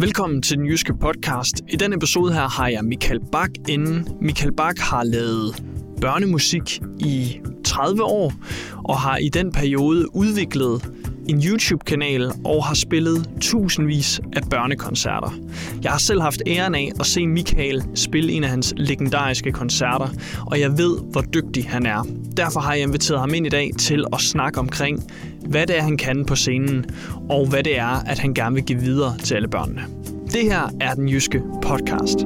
Velkommen til den jyske podcast. I den episode her har jeg Michael Bak inden. Michael Bak har lavet børnemusik i 30 år, og har i den periode udviklet en YouTube-kanal og har spillet tusindvis af børnekoncerter. Jeg har selv haft æren af at se Michael spille en af hans legendariske koncerter, og jeg ved, hvor dygtig han er. Derfor har jeg inviteret ham ind i dag til at snakke omkring, hvad det er, han kan på scenen, og hvad det er, at han gerne vil give videre til alle børnene. Det her er den jyske podcast.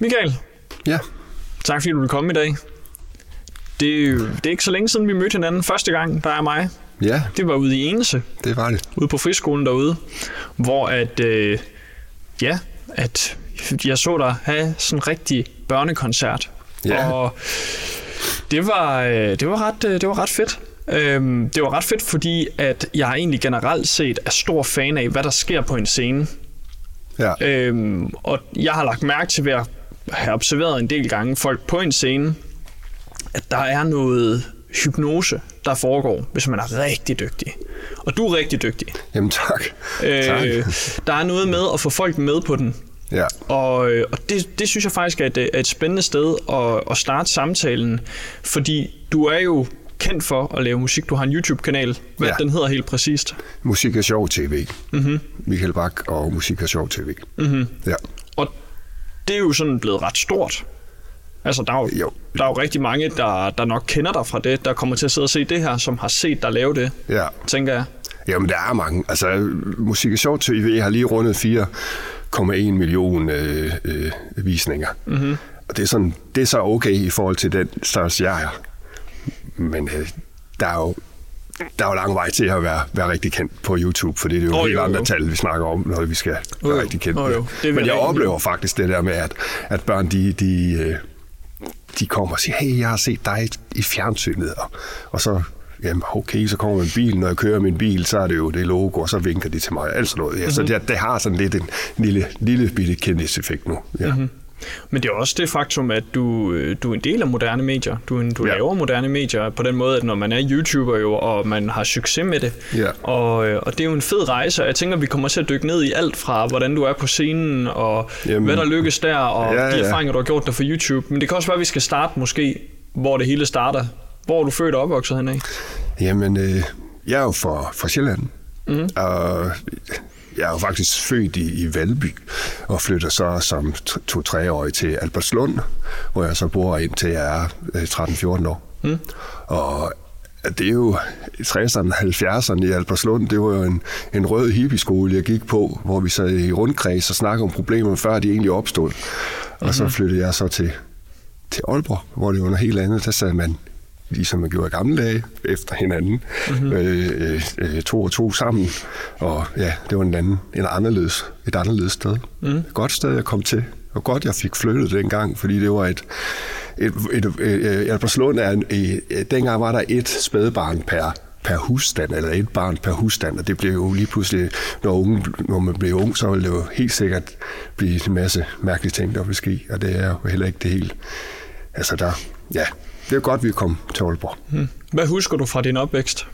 Michael, Ja, tak fordi du vil komme i dag. Det er, det er ikke så længe siden, vi mødte hinanden første gang, der er mig. ja, Det var ude i Enese, det var det. ude på friskolen derude, hvor at, øh, ja, at jeg så dig have sådan en rigtig børnekoncert. Ja. Og det var, øh, det var, ret, øh, det var ret fedt. Øhm, det var ret fedt, fordi at jeg egentlig generelt set er stor fan af, hvad der sker på en scene. Ja, Øhm, og jeg har lagt mærke til ved at have observeret en del gange folk på en scene, at der er noget hypnose, der foregår, hvis man er rigtig dygtig. Og du er rigtig dygtig. jamen tak. Øh, tak. der er noget med at få folk med på den. Ja, Og, øh, og det, det synes jeg faktisk er et, er et spændende sted at, at starte samtalen, fordi du er jo kendt for at lave musik. Du har en YouTube-kanal. Hvad Ja. den hedder helt præcist? musik er sjov tv. Mm-hmm. Michael Bak og musik er sjov tv. Mm-hmm. Ja, Og det er jo sådan blevet ret stort. Altså, der er jo, Jo. Der er jo rigtig mange, der, der nok kender dig fra det, der kommer til at sidde og se det her, som har set dig lave det, ja. tænker jeg. Jamen, der er mange. Altså, musik er sjov tv har lige rundet 4,1 million øh, øh, visninger. Mm-hmm. Og det er, sådan, det er så okay i forhold til den størrelse, jeg er. Men øh, der er jo der er jo lang vej til at være, være rigtig kendt på YouTube, fordi det er jo oh, helt jo, andre jo. tal, vi snakker om, når vi skal være Jo, jo. rigtig kendt. Åh, jo. Det Men jeg oplever faktisk det der med, at, at børn, de, de, øh, de kommer og siger, hey, jeg har set dig i fjernsynet, og, og så, jamen okay, så kommer en bil, når jeg kører min bil, så er det jo det logo, og så vinker de til mig, alt sådan noget. Ja, Så det, det har sådan lidt en lille, lille bitte kendiseffekt nu. Ja. Mm-hmm. Men det er også det faktum, at du, øh, du er en del af moderne medier. Du, du Ja. laver moderne medier på den måde, at når man er YouTuber jo, og man har succes med det. Ja. Og, øh, og det er jo en fed rejse, og jeg tænker, at vi kommer til at dykke ned i alt fra, hvordan du er på scenen, og Jamen, hvad der lykkes der, og Ja, de ja. erfaringer, du har gjort der for YouTube. Men det kan også være, at vi skal starte måske, hvor det hele starter. Hvor er du født og opvokset henad? Jamen, øh, jeg er jo fra, fra Sjælland, mm. og jeg er jo faktisk født i, i Valby, og flytter så som to-treårig til Albertslund, hvor jeg så bor indtil jeg er øh, 13-14 år. Mm. Og det er jo i 60'erne, 70'erne i Albertslund, det var jo en, en rød hippieskole, jeg gik på, hvor vi sad i rundkreds og snakkede om problemer, før de egentlig opstod. Og så flyttede jeg så til, til Aalborg, hvor det var noget helt andet. Der sad man ligesom man gjorde i gamle dage, efter hinanden, mm-hmm. øh, øh, to og to sammen. Og ja, det var en anden, en anderledes, et anderledes sted. Mm. Et godt sted, jeg kom til. Og godt, jeg fik flyttet dengang, fordi det var et... et, et, et, et Albertslund er en, et, dengang var der et spædebarn per per husstand, eller et barn per husstand, og det blev jo lige pludselig, når, unge, når man blev ung, så ville det jo helt sikkert blive en masse mærkelige ting, der vil ske, og det er jo heller ikke det hele. Altså der, ja, det er godt, vi kom til Aalborg. Hvad husker du fra din opvækst?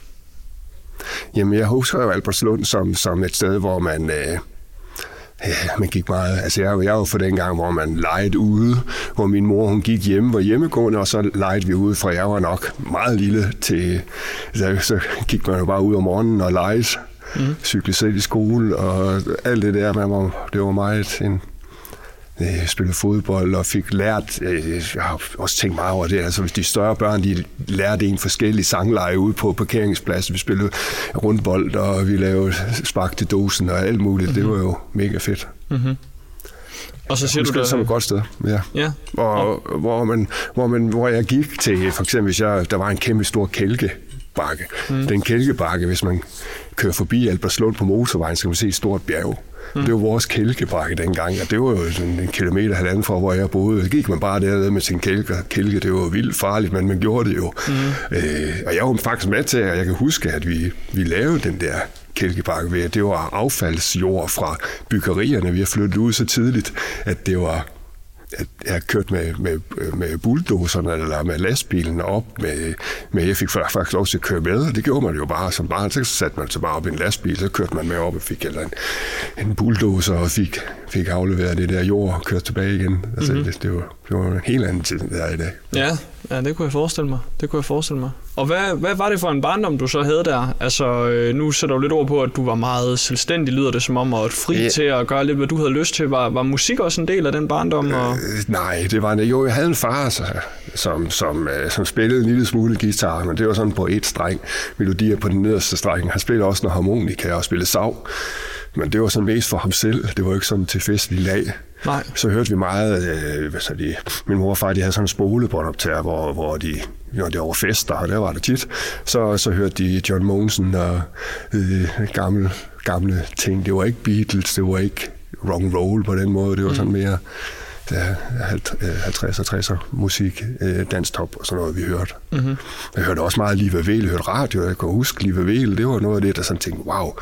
Jamen, jeg husker jo Albertslund som, som et sted, hvor man... Øh, Ja, man gik meget. Altså, jeg, jeg var for den gang, hvor man legede ude, hvor min mor hun gik hjemme, var hjemmegående, og så legede vi ude, for jeg var nok meget lille til... Så, så gik man jo bare ud om morgenen og legede. Mm. Cyklede selv i skole, og alt det der, man var, det var meget en, øh, spillede fodbold og fik lært, øh, jeg har også tænkt meget over det, altså hvis de større børn, de lærte en forskellige sangleje ude på parkeringspladsen, vi spillede rundbold, og vi lavede spark til dosen og alt muligt, mm-hmm. det var jo mega fedt. Mm-hmm. Og så siger du det som et godt sted, ja. Ja. Hvor, hvor, man, hvor, man, hvor jeg gik til, for eksempel hvis jeg, der var en kæmpe stor kælkebakke. Mm. Den kælkebakke, hvis man kører forbi Albertslund på motorvejen, så kan man se et stort bjerg. Mm. Det var vores kælkebakke dengang, og det var jo sådan en kilometer halvanden fra, hvor jeg boede. Så gik man bare dernede med sin kælke. Kælke, det var vildt farligt, men man gjorde det jo. Mm. Øh, og jeg var faktisk med til, at jeg kan huske, at vi, vi lavede den der kælkebakke ved, det var affaldsjord fra byggerierne. Vi har flyttet ud så tidligt, at det var at jeg kørte med, med, med bulldozerne eller med lastbilen op med, med, jeg fik faktisk lov til at køre med, og det gjorde man jo bare som barn. Så satte man sig bare op i en lastbil, så kørte man med op og fik eller en, en bulldozer og fik, fik afleveret det der jord og kørte tilbage igen. Altså, mm-hmm. det, det, var, det var en helt anden tid, der er i dag. Ja, ja, det kunne jeg forestille mig. Det kunne jeg forestille mig. Og hvad, hvad var det for en barndom, du så havde der? Altså, øh, nu sætter du lidt ord på, at du var meget selvstændig, lyder det som om, og fri Ja. til at gøre lidt, hvad du havde lyst til. Var, var musik også en del af den barndom? Og... Øh, nej, det var jo, jeg havde en far, så, som, som, øh, som spillede en lille smule guitar, men det var sådan på et streng, melodier på den nederste streng. Han spillede også noget harmonika og spillede sav, men det var sådan mest for ham selv. Det var ikke sådan til festlig lag. Nej. Så hørte vi meget, øh, hvad så de, min mor og far, de havde sådan en spolebåndoptager, hvor, hvor de, når det var fester, og der var det tit, så, så hørte de John Monsen og øh, gamle, gamle ting. Det var ikke Beatles, det var ikke rock and roll på den måde, det var sådan mere ja, 50'er, 60'er musik, øh, danstop og sådan noget, vi hørte. Mm-hmm. Jeg hørte også meget Liva Vel, jeg hørte radio, jeg kan huske Liva Vel, det var noget af det, der sådan tænkte, wow,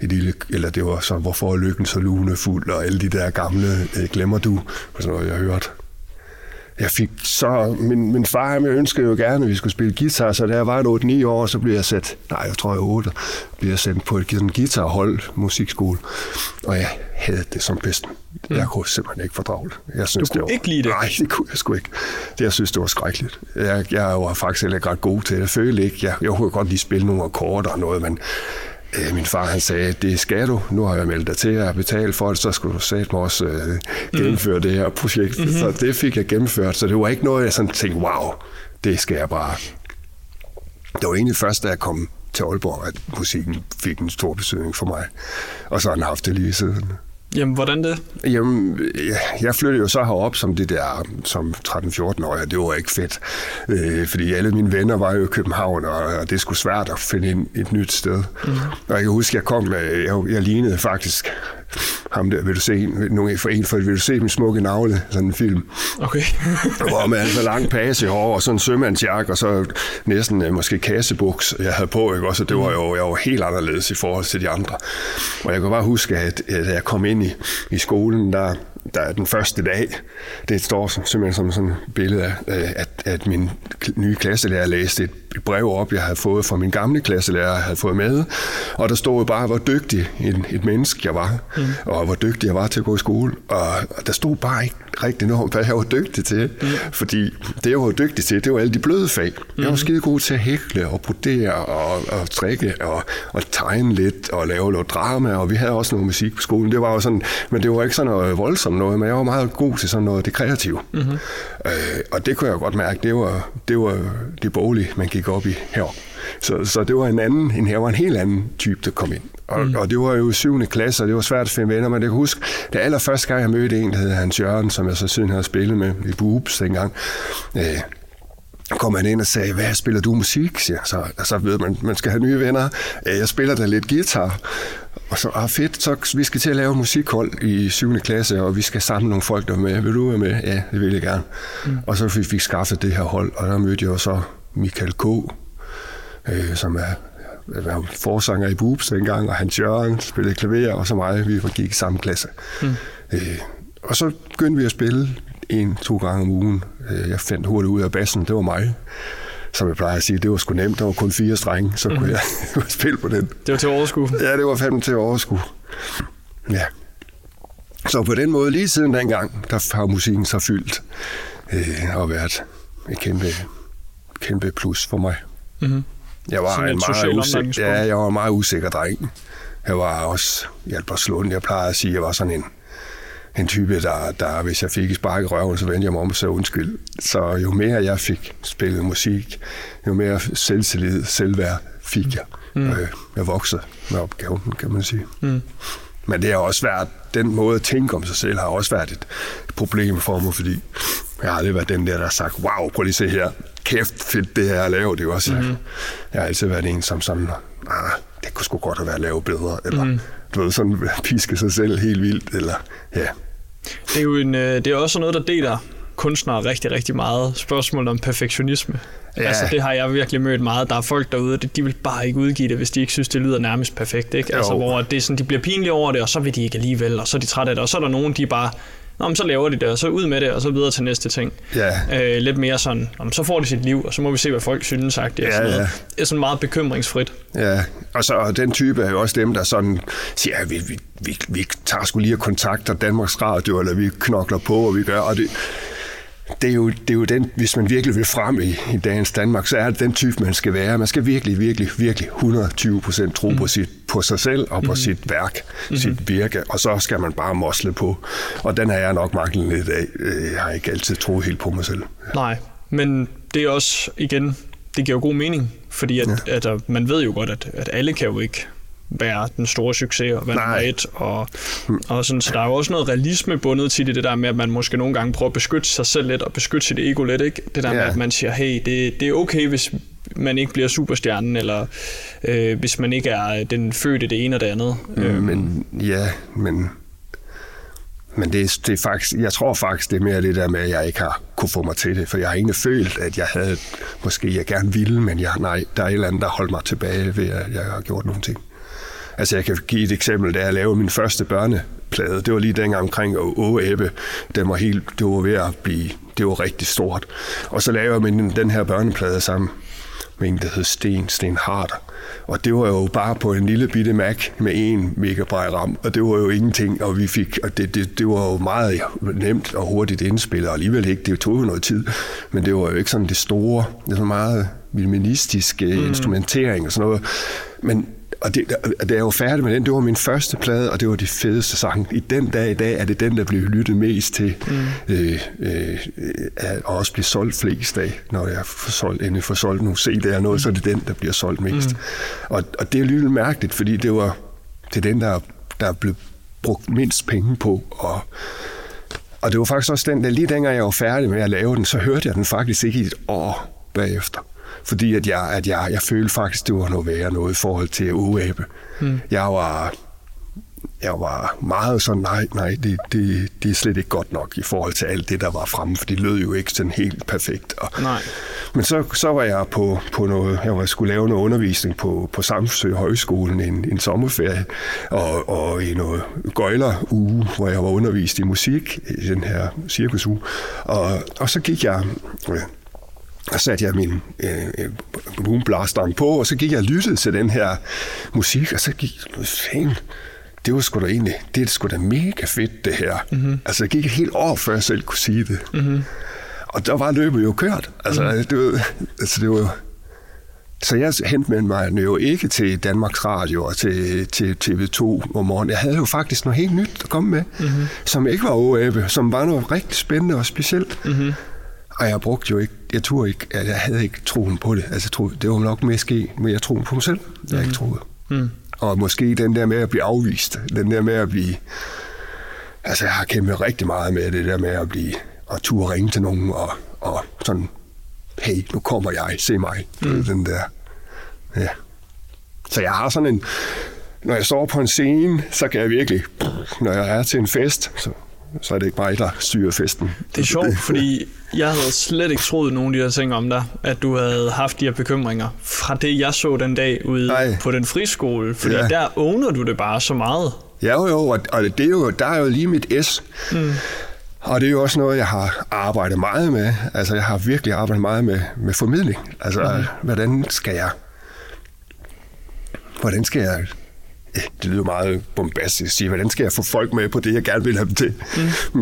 et lille, eller det var så, hvorfor er lykken så lunefuld, og alle de der gamle, øh, glemmer du, og sådan noget, jeg hørte. Jeg fik så, min, min far han ønskede jo gerne, at vi skulle spille guitar, så da jeg var 8-9 år, så blev jeg sat, nej, jeg tror jeg 8, blev jeg sendt på et sådan guitarhold, musikskole, og jeg havde det som bedsten. Jeg kunne simpelthen ikke fordrage det. Jeg synes, kunne det var, ikke lide det? Nej, det kunne jeg sgu ikke. Det, jeg synes, det var skrækkeligt. Jeg, jeg var faktisk heller ikke ret god til det. Jeg følte ikke, jeg, jeg kunne godt lige spille nogle akkorder og noget, men øh, min far han sagde, det skal du. Nu har jeg meldt dig til at betale for det, så skulle du sætte mig også øh, gennemføre mm. det her projekt. Mm-hmm. Så det fik jeg gennemført, så det var ikke noget, jeg sådan tænkte, wow, det skal jeg bare. Det var egentlig først, da jeg kom til Aalborg, at musikken fik en stor betydning for mig. Og så har den haft det lige siden. Jamen, hvordan det? Jamen, jeg- flyttede jo så herop som det der, som 13-14 år, det var ikke fedt. Øh, fordi alle mine venner var jo i København, og, og det skulle svært at finde en, et nyt sted. Mm. Og jeg kan huske, jeg kom med, jeg, jeg lignede faktisk ham der, vil du se en, nogen for en, for vil du se min smukke navle, sådan en film. Okay. Hvor med altså lang page i hår og sådan en sømandsjakke, og så næsten øh, måske kassebuks, jeg havde på, ikke? Også, det var jo, jeg var helt anderledes i forhold til de andre. Og jeg kan bare huske, at, at da jeg kom ind i, i skolen, der, der er den første dag, det står som, simpelthen som sådan et billede af, øh, at, at min nye klasselærer læste et brev op, jeg havde fået fra min gamle klasselærer, jeg havde fået med, og der stod bare, hvor dygtig et, et menneske jeg var, mm. og hvor dygtig jeg var til at gå i skole, og, og der stod bare ikke rigtig noget om, hvad jeg var dygtig til, mm. fordi det jeg var dygtig til, det var alle de bløde fag. Mm. Jeg var skide god til at hækle og brodere og, og strikke og, og tegne lidt og lave noget drama, og vi havde også noget musik på skolen. Det var jo sådan, men det var ikke sådan noget voldsomt noget, men jeg var meget god til sådan noget det kreative. Mm-hmm. Øh, og det kunne jeg godt mærke, det var det, var det boglige, man gik op i her. Så, så det var en anden, en, her var en helt anden type, der kom ind. Og, mm. og det var jo 7. klasse, og det var svært at finde venner, men jeg kan huske, det allerførste gang, jeg mødte en, der hed Hans Jørgen, som jeg så siden havde spillet med i Boobs dengang, øh, kom han ind og sagde, hvad spiller du musik? Siger. Så, og så ved man, man skal have nye venner. Øh, Jeg spiller da lidt guitar. Og så, ah fedt, så vi skal til at lave musikhold i 7. klasse, og vi skal samle nogle folk, der er med. Vil du være med? Ja, det vil jeg gerne. Mm. Og så fik vi skaffet det her hold, og der mødte jeg så Michael K., øh, som er jeg var forsanger i Boobs dengang, og Hans Jørgen spillede klaver, og så mig, vi gik i samme klasse. Mm. Øh, og så begyndte vi at spille en, to gange om ugen. Øh, Jeg fandt hurtigt ud af bassen, det var mig. Som jeg plejer at sige, det var sgu nemt, der var kun fire strenge, så kunne jeg spille på den. Det var til overskud. Ja, det var fandme til overskue. Ja. Så på den måde, lige siden dengang, der har musikken så fyldt øh, og været et kæmpe, kæmpe plus for mig. Mm-hmm. Jeg var, Sådan en et meget usikker, ja, jeg var en meget usikker dreng. Jeg var også i Albertslund. Jeg plejer at sige, at jeg var sådan en, en type, der, der, hvis jeg fik et spark i røven, så vendte jeg mig om og sagde undskyld. Så jo mere jeg fik spillet musik, jo mere selvtillid, selvværd fik jeg. Mm. Øh, jeg voksede med opgaven, kan man sige. Mm. Men det har også været, den måde at tænke om sig selv har også været et problem for mig, fordi jeg har aldrig været den der, der har sagt, wow, prøv lige at se her, kæft fedt det her jeg laver. Det er også, mm. jeg har altid været en, som sådan, ah, det kunne sgu godt have været lavet bedre, eller mm. du ved, sådan piske sig selv helt vildt, eller ja. Det er jo en, øh, det er også noget, der deler kunstnere rigtig, rigtig meget. Spørgsmålet om perfektionisme. Ja. Ja. Altså, det har jeg virkelig mødt meget. Der er folk derude, de- vil bare ikke udgive det, hvis de ikke synes, det lyder nærmest perfekt. Ikke? Altså, Jo. hvor det er sådan, de bliver pinlige over det, og så vil de ikke alligevel, og så er de trætte af det, og så er der nogen, de bare, Nå, men så laver de det, og så ud med det, og så videre til næste ting. Ja. Øh, lidt mere sådan, "Nå, men så får de sit liv, og så må vi se, hvad folk synes. Sagt. Det er, Ja, sådan noget. ja. det er sådan meget bekymringsfrit. Ja, og så og den type er jo også dem, der sådan siger, at vi, vi, vi, vi tager skulle lige og kontakter Danmarks Radio, eller vi knokler på, og vi gør, og det, det er, jo, det er jo den, hvis man virkelig vil frem i, i dagens Danmark, så er det den type, man skal være. Man skal virkelig, virkelig, virkelig 120 procent tro på, sit, på sig selv og på sit værk, sit virke, og så skal man bare mosle på. Og den har jeg nok manglet lidt af. Øh, Jeg har ikke altid troet helt på mig selv. Nej, men det er også, igen, det giver jo god mening, fordi at, ja. at, at man ved jo godt, at, at alle kan jo ikke være den store succes og være nummer et. Og, og sådan, så der er jo også noget realisme bundet til det, det der med, at man måske nogle gange prøver at beskytte sig selv lidt og beskytte sit ego lidt. Ikke? Det der med, Ja. at man siger, hey, det, det er okay, hvis man ikke bliver superstjernen, eller øh, hvis man ikke er den fødte det ene og det andet. Mm. Øh, Men ja, men, men det, det er faktisk, jeg tror faktisk, det er mere det der med, at jeg ikke har kunne få mig til det, for jeg har egentlig følt, at jeg havde, måske jeg gerne ville, men jeg, nej, der er et eller andet, der holdt mig tilbage ved, at jeg har gjort nogle ting. Altså jeg kan give et eksempel, da jeg lavede min første børneplade, det var lige dengang omkring Åge Ebbe, den var helt, det var ved at blive, det var rigtig stort. Og så lavede jeg min, den her børneplade sammen med en, der hed Sten, Sten Harder. Og det var jo bare på en lille bitte Mac med en megabyte RAM, og det var jo ingenting, og vi fik, og det, det, det var jo meget nemt og hurtigt indspillet, og alligevel ikke, det tog jo noget tid, men det var jo ikke sådan det store, det var meget minimalistisk mm. instrumentering og sådan noget. Men og det, da jeg var færdig med den, det var min første plade, og det var de fedeste sange. I den dag i dag er det den, der bliver lyttet mest til, mm. øh, øh, og også bliver solgt flest af, når jeg får solgt, endelig får solgt nogle CD'er og noget, så er det den, der bliver solgt mest. Mm. Og, og det er lidt mærkeligt, fordi det var det er den, der, der blev brugt mindst penge på, og og det var faktisk også den, der lige dengang jeg var færdig med at lave den, så hørte jeg den faktisk ikke i et år bagefter. Fordi at jeg, at jeg, jeg følte faktisk, det var noget værre noget i forhold til uabe. Mm. Jeg var jeg var meget sådan, nej, nej, det, det, det er slet ikke godt nok i forhold til alt det, der var fremme, for det lød jo ikke sådan helt perfekt. Og, Nej. Men så, så var jeg på, på noget, jeg var, skulle lave noget undervisning på, på Samsø Højskolen en, en sommerferie, og, og i noget gøjler-uge, hvor jeg var undervist i musik, i den her cirkusuge. Og, og så gik jeg... Øh, og satte jeg min øh, boomblasteren på, og så gik jeg og lyttede til den her musik, og så gik jeg, fan, det var sgu da egentlig, det er sgu da mega fedt, det her. Mm-hmm. Altså, det gik et helt år, før jeg selv kunne sige det. Mm-hmm. Og der var løbet jo kørt. Altså, mm. det, var, altså det var... Så jeg hentede mig jo ikke til Danmarks Radio og til, til TV2 om morgenen. Jeg havde jo faktisk noget helt nyt at komme med, mm-hmm. som ikke var OABE, som var noget rigtig spændende og specielt. Mm-hmm. Og jeg brugte jo ikke, jeg turde ikke, jeg havde ikke troen på det. Altså, troede, det var nok mere ske, men jeg troede på mig selv. Jeg mm-hmm. ikke troede. Mm. Og måske den der med at blive afvist, den der med at blive... Altså, jeg har kæmpet rigtig meget med det der med at blive... Og turde ringe til nogen og, og sådan... Hey, nu kommer jeg, se mig. Mm. Den der... Ja. Så jeg har sådan en... Når jeg står på en scene, så kan jeg virkelig... Når jeg er til en fest, så, så er det ikke mig, der styrer festen. Det er sjovt, fordi jeg havde slet ikke troet nogen af de her ting om dig, at du havde haft de her bekymringer fra det, jeg så den dag ude Nej. på den friskole. Fordi Ja. der owner du det bare så meget. Ja, jo, jo, og, og det er jo, der er jo lige mit S. Mm. Og det er jo også noget, jeg har arbejdet meget med. Altså, jeg har virkelig arbejdet meget med, med formidling. Altså, mm. hvordan skal jeg... Hvordan skal jeg det lyder meget bombastisk at sige, hvordan skal jeg få folk med på det, jeg gerne vil have dem til? Mm.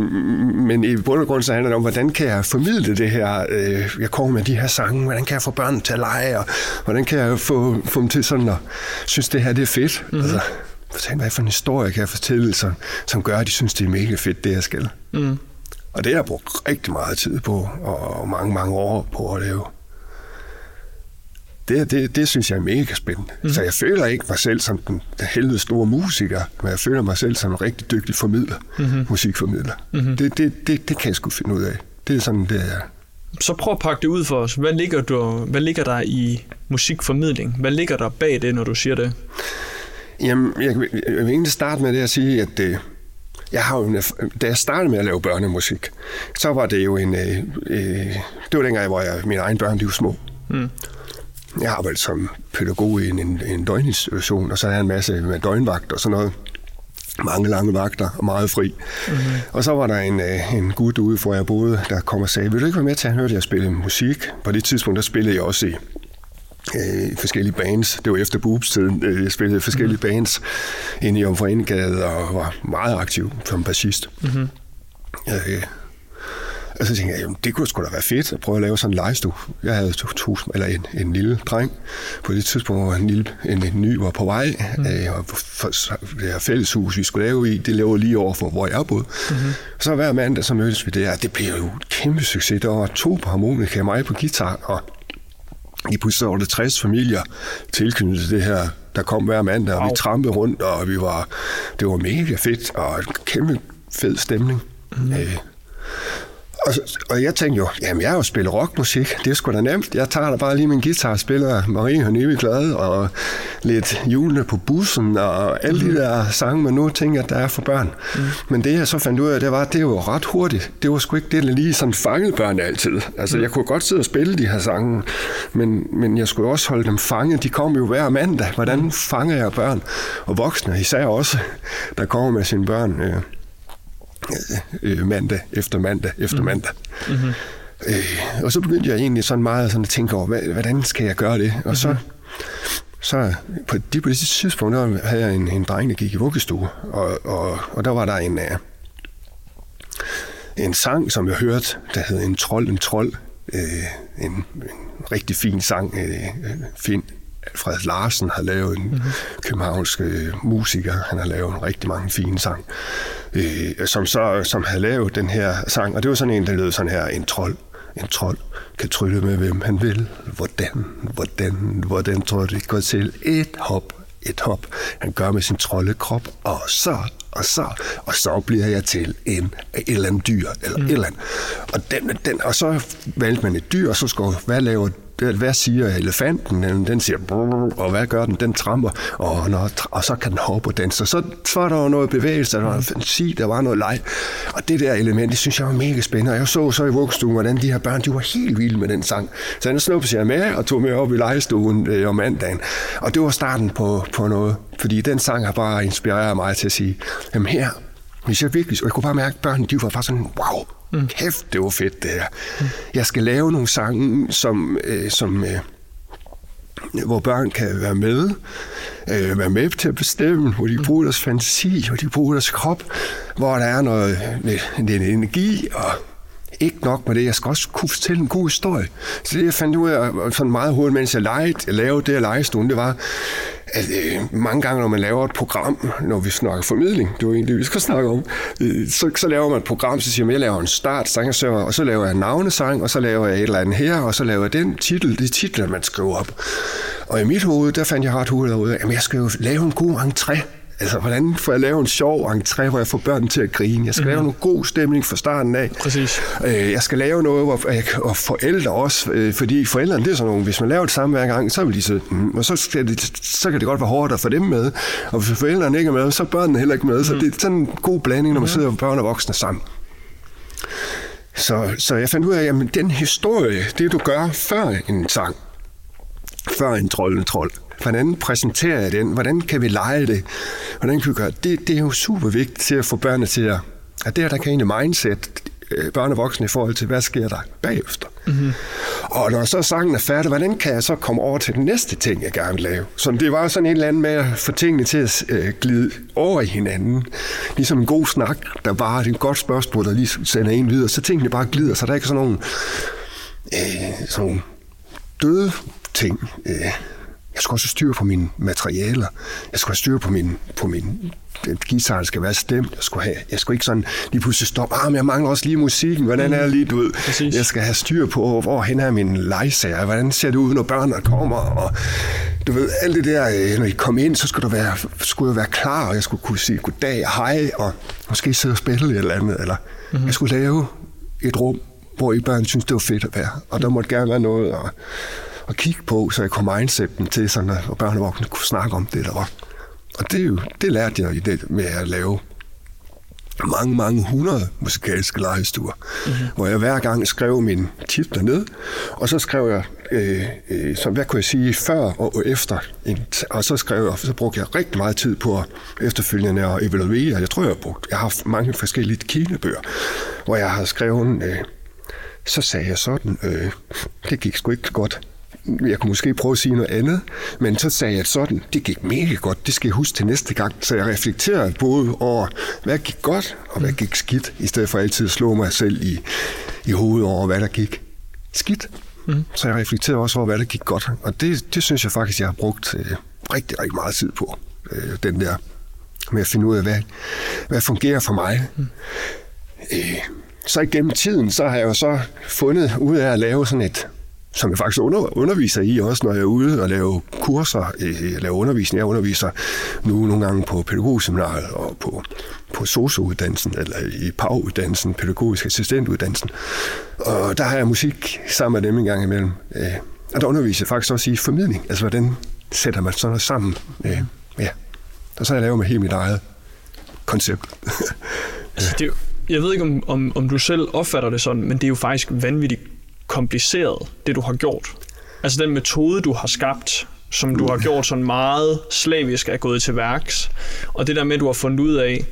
Men i bund og grund så handler det om, hvordan kan jeg formidle det her, øh, jeg kommer med de her sange, hvordan kan jeg få børn til at lege, og hvordan kan jeg få, få dem til sådan at synes, det her det er fedt? Mm. Altså, fortæl, hvad for en historie kan jeg fortælle, som, som gør, at de synes, det er mega fedt, det jeg skal. Mm. Og det har jeg brugt rigtig meget tid på, og mange, mange år på at lave. Det, det, det synes jeg er mega spændende. Mm. Så jeg føler ikke mig selv som den, helvede store musiker, men jeg føler mig selv som en rigtig dygtig formidler, mm-hmm. musikformidler. Mm-hmm. Det, det, det, det kan jeg sgu finde ud af. Det er sådan, det er. Så prøv at pakke det ud for os. Hvad ligger, du, hvad ligger der i musikformidling? Hvad ligger der bag det, når du siger det? Jamen, jeg, jeg, jeg vil egentlig starte med det at sige, at det, jeg har jo, da jeg startede med at lave børnemusik, så var det jo en... Øh, øh, det var dengang, hvor jeg, mine egne børn de var små. Mm. Jeg arbejdede som pædagog i en, en, en døgninstitution, og så jeg en masse med døgnvagt og sådan noget. Mange lange vagter og meget fri. Mm-hmm. Og så var der en, øh, en gut ude, hvor jeg boede, der kom og sagde, vil du ikke være med til at høre, at jeg spille musik? På det tidspunkt, der spillede jeg også i øh, forskellige bands. Det var efter boobs-tiden. Øh, jeg spillede forskellige mm. bands inde i Omforenegade og var meget aktiv som bassist. Mm-hmm. Øh, og så tænkte jeg, jamen, det kunne sgu da være fedt at prøve at lave sådan en legestue. Jeg havde to, to, eller en, en lille dreng på det tidspunkt, hvor en, lille, en, en ny var på vej. Mm. Øh, og for, det her fælleshus, vi skulle lave i, det lå lige over for, hvor jeg boede. Mm-hmm. Så hver mandag, så mødtes vi der. Det blev jo et kæmpe succes. Der var to på harmonika, mig på guitar, og i pludselig var der 60 familier tilknyttet til det her der kom hver mandag, og wow. vi trampede rundt, og vi var, det var mega fedt, og en kæmpe fed stemning. Mm. Øh, og, og jeg tænkte jo, jamen jeg har jo spillet rockmusik, det er sgu da nemt. Jeg tager da bare lige min guitar og spiller Marie Høneve Glad og lidt julene på bussen og alle mm. de der sange, man nu tænker, der er for børn. Mm. Men det jeg så fandt ud af, det var, det var ret hurtigt. Det var sgu ikke det, der lige sådan fangede børn altid. Altså mm. jeg kunne godt sidde og spille de her sange, men, men jeg skulle også holde dem fanget. De kom jo hver mandag. Hvordan mm. fanger jeg børn? Og voksne især også, der kommer med sine børn. Øh øh, mandag efter mandag efter mm. mandag. Mm-hmm. Øh, og så begyndte jeg egentlig sådan meget sådan at tænke over, hvad, hvordan skal jeg gøre det? Og mm-hmm. så, så på, de, på det tidspunkt, der havde jeg en, en dreng, der gik i vuggestue, og, og, og der var der en, uh, en sang, som jeg hørte, der hed En trold, en trold. Øh, en, en rigtig fin sang, øh, fin Alfred Larsen har lavet en mm-hmm. københavnsk øh, musiker. Han har lavet en rigtig mange fine sang, øh, som så som havde lavet den her sang. Og det var sådan en, der lød sådan her, en trold. En trold kan trylle med, hvem han vil. Hvordan, hvordan, hvordan tror det går til? Et hop, et hop. Han gør med sin troldekrop, og så og så, og så bliver jeg til en, et eller andet dyr, eller mm. et eller andet. Og, den, den, og så valgte man et dyr, og så skulle, hvad laver hvad siger elefanten? Den siger, og hvad gør den? Den tramper, og, når, og så kan den hoppe og danse. Så, så var der jo noget bevægelse, der var fantasi, der var noget leg. Og det der element, det synes jeg var mega spændende. Og jeg så så i vuggestuen, hvordan de her børn, de var helt vilde med den sang. Så jeg snuppede jeg med og tog med op i legestuen øh, om mandagen. Og det var starten på, på noget. Fordi den sang har bare inspireret mig til at sige, jamen her, hvis jeg virkelig, og jeg kunne bare mærke, at børnene, de var bare sådan, wow, Mm. Kæft, det var fedt det her. Mm. Jeg skal lave nogle sange, som, øh, som øh, hvor børn kan være med, øh, være med til at bestemme, hvor de bruger deres fantasi, hvor de bruger deres krop, hvor der er noget, lidt, lidt energi og ikke nok med det, jeg skal også kunne fortælle en god historie. Så det, jeg fandt ud af sådan meget hurtigt, mens jeg legede, lavede det her legestuen, det var, at øh, mange gange, når man laver et program, når vi snakker formidling, det er jo det, vi skal snakke om, øh, så, så laver man et program, så siger man, jeg laver en start, sang og, og så laver jeg en navnesang, og så laver jeg et eller andet her, og så laver jeg den titel, det titler, man skriver op. Og i mit hoved, der fandt jeg ret hurtigt ud af, at jeg skal jo lave en god entré Altså, hvordan får jeg lavet en sjov entré, hvor jeg får børnene til at grine? Jeg skal mm-hmm. lave noget god stemning fra starten af. Præcis. Øh, jeg skal lave noget, hvor jeg, og forældre også, øh, fordi forældrene, det er sådan nogle, hvis man laver det samme hver gang, så vil de så, mm, og så, skal det, så kan det godt være hårdt at få dem med. Og hvis forældrene ikke er med, så er børnene heller ikke med. Mm. Så det er sådan en god blanding, når man sidder børn og voksne sammen. Så, så jeg fandt ud af, at den historie, det du gør før en sang, før en trold en trold, Hvordan præsenterer jeg den? Hvordan kan vi lege det? Hvordan kan vi gøre det? Det er jo super vigtigt til at få børnene til at... At det her, der kan egentlig mindset øh, børn og voksne i forhold til, hvad sker der bagefter. Mm-hmm. Og når så sangen er færdig, hvordan kan jeg så komme over til den næste ting, jeg gerne vil lave? Så det var sådan en eller anden med at få tingene til at øh, glide over i hinanden. Ligesom en god snak, der bare er et godt spørgsmål, der lige sender en videre, så tingene bare glider, så der er ikke sådan nogle, øh, sådan nogle døde ting. Øh, jeg skulle også have styr på mine materialer. Jeg skulle have styr på min, på min guitar skal være stemt. Jeg skulle, have, jeg skulle ikke sådan lige pludselig stoppe. Ah, men jeg mangler også lige musikken. Hvordan er det lige, du ved? Præcis. Jeg skal have styr på, hvor hen er min legesager. Hvordan ser det ud, når børnene kommer? Og du ved, alt det der, øh, når I kom ind, så skulle, du være, skulle jeg være klar, og jeg skulle kunne sige goddag og hej, og måske sidde og spille et eller andet. Eller mm-hmm. jeg skulle lave et rum, hvor I børn synes, det var fedt at være. Og der måtte gerne være noget at, at kigge på, så jeg kunne mindset dem til, sådan at børn og voksne kunne snakke om det, der var. Og det, er jo, det lærte jeg i det med at lave mange, mange hundrede musikalske legestuer, mm-hmm. hvor jeg hver gang skrev min titler ned, og så skrev jeg, øh, øh, så hvad kunne jeg sige, før og efter, en, og så skrev jeg, så brugte jeg rigtig meget tid på efterfølgende at evaluere. Jeg tror, jeg har brugt, jeg har haft mange forskellige kinebøger, hvor jeg har skrevet, øh, så sagde jeg sådan, øh, det gik sgu ikke godt jeg kunne måske prøve at sige noget andet, men så sagde jeg sådan, det gik mega godt, det skal jeg huske til næste gang. Så jeg reflekterede både over, hvad gik godt, og hvad gik skidt, i stedet for altid at slå mig selv i, i hovedet over, hvad der gik skidt. Mm. Så jeg reflekterede også over, hvad der gik godt. Og det, det synes jeg faktisk, jeg har brugt øh, rigtig, rigtig meget tid på. Øh, den der med at finde ud af, hvad, hvad fungerer for mig. Mm. Øh, så igennem tiden, så har jeg jo så fundet ud af at lave sådan et som jeg faktisk under, underviser i, også når jeg er ude og lave kurser, øh, øh laver undervisning. Jeg underviser nu nogle gange på pædagogseminaret og på, på sociouddannelsen, eller i PAV-uddannelsen, pædagogisk assistentuddannelsen. Og der har jeg musik sammen med dem en gang imellem. Øh, og der underviser jeg faktisk også i formidling, altså hvordan sætter man sådan noget sammen. Øh, ja. Og så har jeg lavet med helt mit eget koncept. altså, det er jo, jeg ved ikke, om, om, om du selv opfatter det sådan, men det er jo faktisk vanvittigt kompliceret, det du har gjort. Altså den metode, du har skabt, som du har gjort sådan meget slavisk er gået til værks. Og det der med, at du har fundet ud af,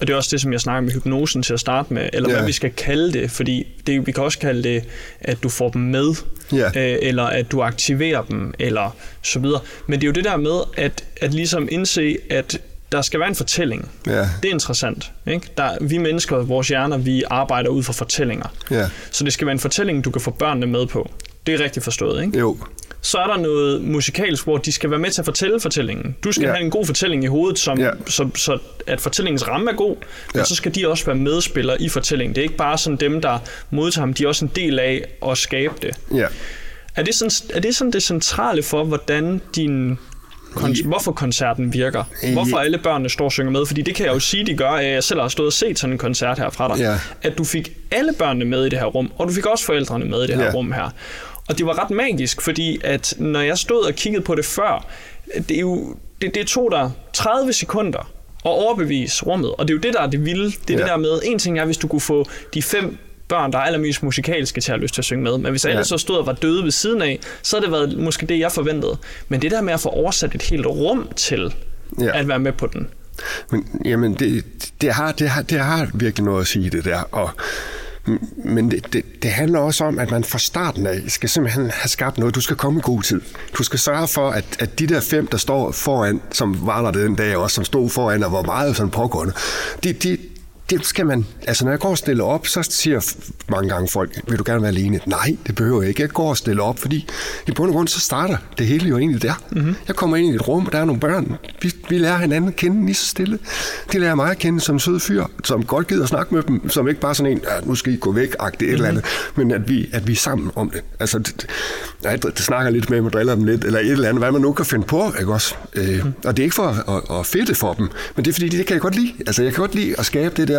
og det er også det, som jeg snakker med hypnosen til at starte med, eller yeah. hvad vi skal kalde det, fordi det, vi kan også kalde det, at du får dem med, yeah. øh, eller at du aktiverer dem, eller så videre. Men det er jo det der med, at, at ligesom indse, at der skal være en fortælling. Ja. Det er interessant. Ikke? Der, vi mennesker, vores hjerner, vi arbejder ud fra fortællinger. Ja. Så det skal være en fortælling, du kan få børnene med på. Det er rigtigt forstået, ikke? Jo. Så er der noget musikalsk, hvor de skal være med til at fortælle fortællingen. Du skal ja. have en god fortælling i hovedet, som, ja. så, så at fortællingens ramme er god, men så skal de også være medspillere i fortællingen. Det er ikke bare sådan dem, der modtager dem, de er også en del af at skabe det. Ja. Er det, sådan, er det sådan det centrale for, hvordan din kon- hvorfor koncerten virker. Hvorfor alle børnene står og synger med. Fordi det kan jeg jo sige, de gør, at jeg selv har stået og set sådan en koncert her fra dig. Ja. At du fik alle børnene med i det her rum, og du fik også forældrene med i det her ja. rum her. Og det var ret magisk, fordi at når jeg stod og kiggede på det før, det, er jo, det, det tog dig 30 sekunder at overbevise rummet. Og det er jo det, der er det vilde. Det er ja. det der med, en ting er, hvis du kunne få de fem børn, der er allermest musikalske til at have lyst til at synge med. Men hvis alle ja. så stod og var døde ved siden af, så havde det været måske det, jeg forventede. Men det der med at få oversat et helt rum til ja. at være med på den. Men, jamen, det, det, har, det, har, det har virkelig noget at sige, det der. Og, men det, det, det handler også om, at man fra starten af skal simpelthen have skabt noget. Du skal komme i god tid. Du skal sørge for, at, at de der fem, der står foran, som var der den dag også, som stod foran og var meget sådan pågående, de, de, det skal man, altså når jeg går og stiller op, så siger mange gange folk, vil du gerne være alene? Nej, det behøver jeg ikke. Jeg går og stiller op, fordi i bund og grund, så starter det hele jo egentlig der. Mm-hmm. Jeg kommer ind i et rum, og der er nogle børn. Vi, vi lærer hinanden at kende lige så stille. De lærer mig at kende som sød fyr, som godt gider at snakke med dem, som ikke bare sådan en, ja, nu skal I gå væk, agtigt mm-hmm. et eller andet, men at vi, at vi er sammen om det. Altså, det, jeg det snakker lidt med dem og driller dem lidt, eller et eller andet, hvad man nu kan finde på, ikke også? Øh, mm. Og det er ikke for at, at, at fedte for dem, men det er fordi, det kan jeg godt lide. Altså, jeg kan godt lide at skabe det der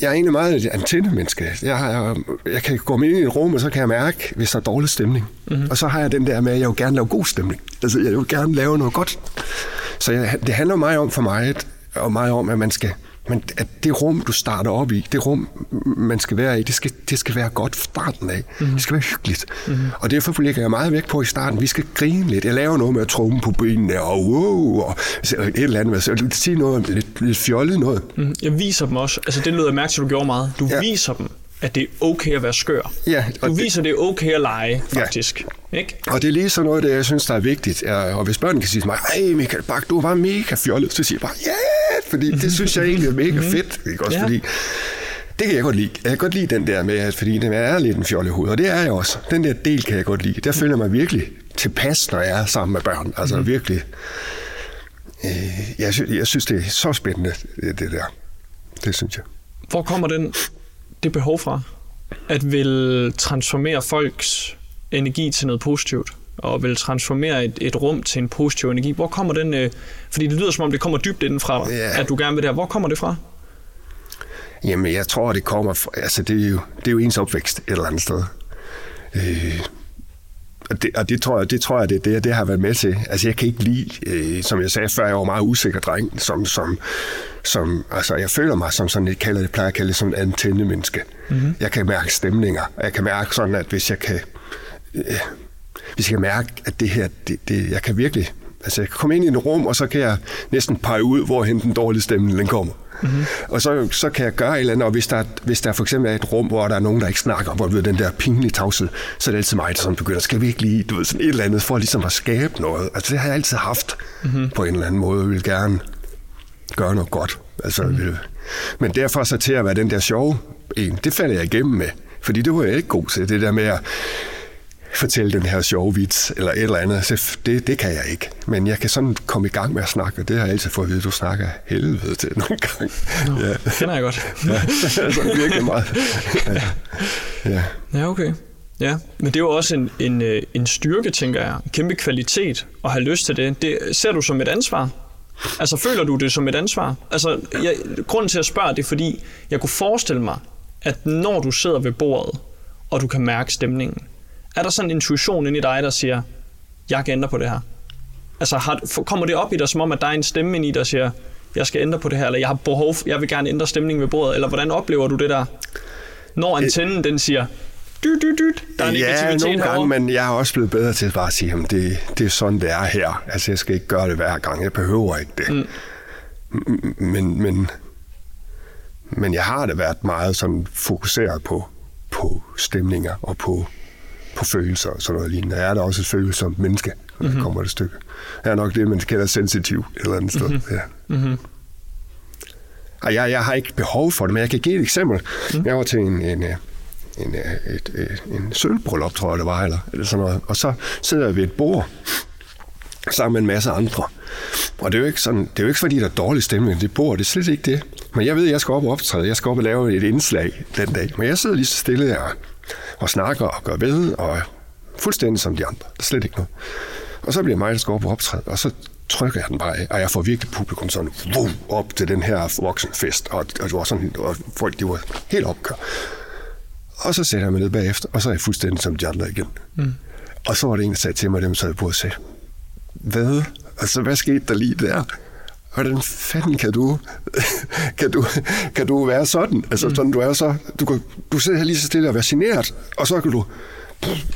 jeg er egentlig meget et antennemenneske. Jeg, jeg, jeg kan gå ind i et rum, og så kan jeg mærke, hvis der er dårlig stemning. Mm-hmm. Og så har jeg den der med, at jeg vil gerne lave god stemning. Altså, jeg vil gerne lave noget godt. Så jeg, det handler meget om for mig, og meget om, at man skal Men at det rum, du starter op i, det rum, man skal være i, det skal, det skal være godt fra starten af. Mm. Det skal være hyggeligt. Mm. Og derfor lægger jeg meget vægt på i starten, vi skal grine lidt. Jeg laver noget med at trumme på benene, og wow, og et eller andet. Så sige noget lidt, lidt fjollet noget. Mm. Jeg viser dem også, altså det lyder jeg mærke til, du gjorde meget. Du ja. viser dem, at det er okay at være skør. Ja, du og viser, det, det er okay at lege, faktisk. Ja. Ikke? Og det er lige sådan noget, det jeg synes, der er vigtigt. Og hvis børn kan sige til mig, ej Michael Bak, du var mega fjollet, så siger jeg bare, ja, yeah! Fordi det synes jeg egentlig er mega Mhm. fedt. Ikke? Også ja. fordi, det kan jeg godt lide. Jeg kan godt lide den der med, at fordi den er lidt en fjollehoved, og det er jeg også. Den der del kan jeg godt lide. Der føler jeg mig virkelig tilpas, når jeg er sammen med børn. Altså mm. virkelig. Øh, jeg, synes, jeg synes, det er så spændende, det, det der. Det synes jeg. Hvor kommer den, det behov fra? At vil transformere folks energi til noget positivt? Og vil transformere et, et rum til en positiv energi. Hvor kommer den... Øh, fordi det lyder som om, det kommer dybt indenfra, Ja. at du gerne vil det her. Hvor kommer det fra? Jamen, jeg tror, det kommer fra, altså det er jo, det er jo ens opvækst et eller andet sted. Øh, og det, og det tror jeg, det, tror jeg det, det, det har været med til. Altså, jeg kan ikke lide, øh, som jeg sagde før, jeg var meget usikker dreng, som, som, som altså, jeg føler mig som sådan, jeg kalder det, plejer at kalde det som en antennemenneske. Mm-hmm. Jeg kan mærke stemninger, og jeg kan mærke sådan, at hvis jeg kan, øh, hvis jeg kan mærke, at det her, det, det, jeg kan virkelig, altså jeg kan komme ind i et rum, og så kan jeg næsten pege ud, hvorhen den dårlige stemning den kommer. Mm-hmm. Og så, så kan jeg gøre et eller andet, og hvis der, hvis der for eksempel er et rum, hvor der er nogen, der ikke snakker, hvor ved, den der pinlige tavshed, så er det altid mig, der sådan begynder, skal vi ikke lige, du ved, sådan et eller andet, for ligesom at skabe noget. Altså det har jeg altid haft mm-hmm. på en eller anden måde, og vil gerne gøre noget godt. Altså, mm-hmm. Men derfor så til at være den der sjove en, det falder jeg igennem med, fordi det var jeg ikke god til, det der med at fortælle den her sjove vits, eller et eller andet. Så det, det kan jeg ikke. Men jeg kan sådan komme i gang med at snakke, og det har jeg altid fået at vide, du snakker helvede til nogle gange. Nå, ja. kender jeg godt. ja, altså virkelig meget. Ja. ja. Ja, okay. Ja, men det er jo også en, en, øh, en styrke, tænker jeg. En kæmpe kvalitet at have lyst til det. Det ser du som et ansvar? Altså, føler du det som et ansvar? Altså, jeg, grunden til at spørge, det er fordi, jeg kunne forestille mig, at når du sidder ved bordet, og du kan mærke stemningen, er der sådan en intuition inde i dig, der siger, jeg kan ændre på det her? Altså, har, kommer det op i dig, som om, at der er en stemme inde i dig, der siger, jeg skal ændre på det her, eller jeg har behov, jeg vil gerne ændre stemningen ved bordet, eller hvordan oplever du det der? Når antennen, den siger, dyt, dyt, dyt, der er Ja, negativitet nogle herovre. gange, men jeg er også blevet bedre til at bare sige, at det, det er sådan, det er her. Altså, jeg skal ikke gøre det hver gang. Jeg behøver ikke det. Mm. Men, men, men jeg har da været meget sådan fokuseret på, på stemninger og på, på følelser og sådan noget lignende. Jeg er da også et følsomt menneske, når mm-hmm. kommer det stykke. Jeg er nok det, man kalder sensitiv et eller andet sted. Mm-hmm. Ja. Mm-hmm. Og jeg, jeg har ikke behov for det, men jeg kan give et eksempel. Mm. Jeg var til en, en, øh, en, øh, et, et, en sølvbryllup, tror jeg det var, eller, eller sådan noget. Og så sidder jeg ved et bord sammen med en masse andre. Og det er jo ikke, sådan, det er jo ikke fordi, der er dårlig stemning det bord. Det er slet ikke det. Men jeg ved, at jeg skal op og optræde. Jeg skal op og lave et indslag den dag. Men jeg sidder lige så stille og, og snakker og gør ved, og fuldstændig som de andre. Der er slet ikke noget. Og så bliver mig, der skal op og optræde, og så trykker jeg den bare af, og jeg får virkelig publikum sådan vum, op til den her voksenfest, og, og, det var sådan, og folk de var helt opkør. Og så sætter jeg mig ned bagefter, og så er jeg fuldstændig som de andre igen. Mm. Og så var det en, der sagde til mig, dem sad på og sagde, hvad? Altså, hvad skete der lige der? Hvordan fanden kan du, kan du, kan du være sådan? Altså, mm. sådan, du er så, du, kan, du sidder her lige så stille og være generet, og så kan du,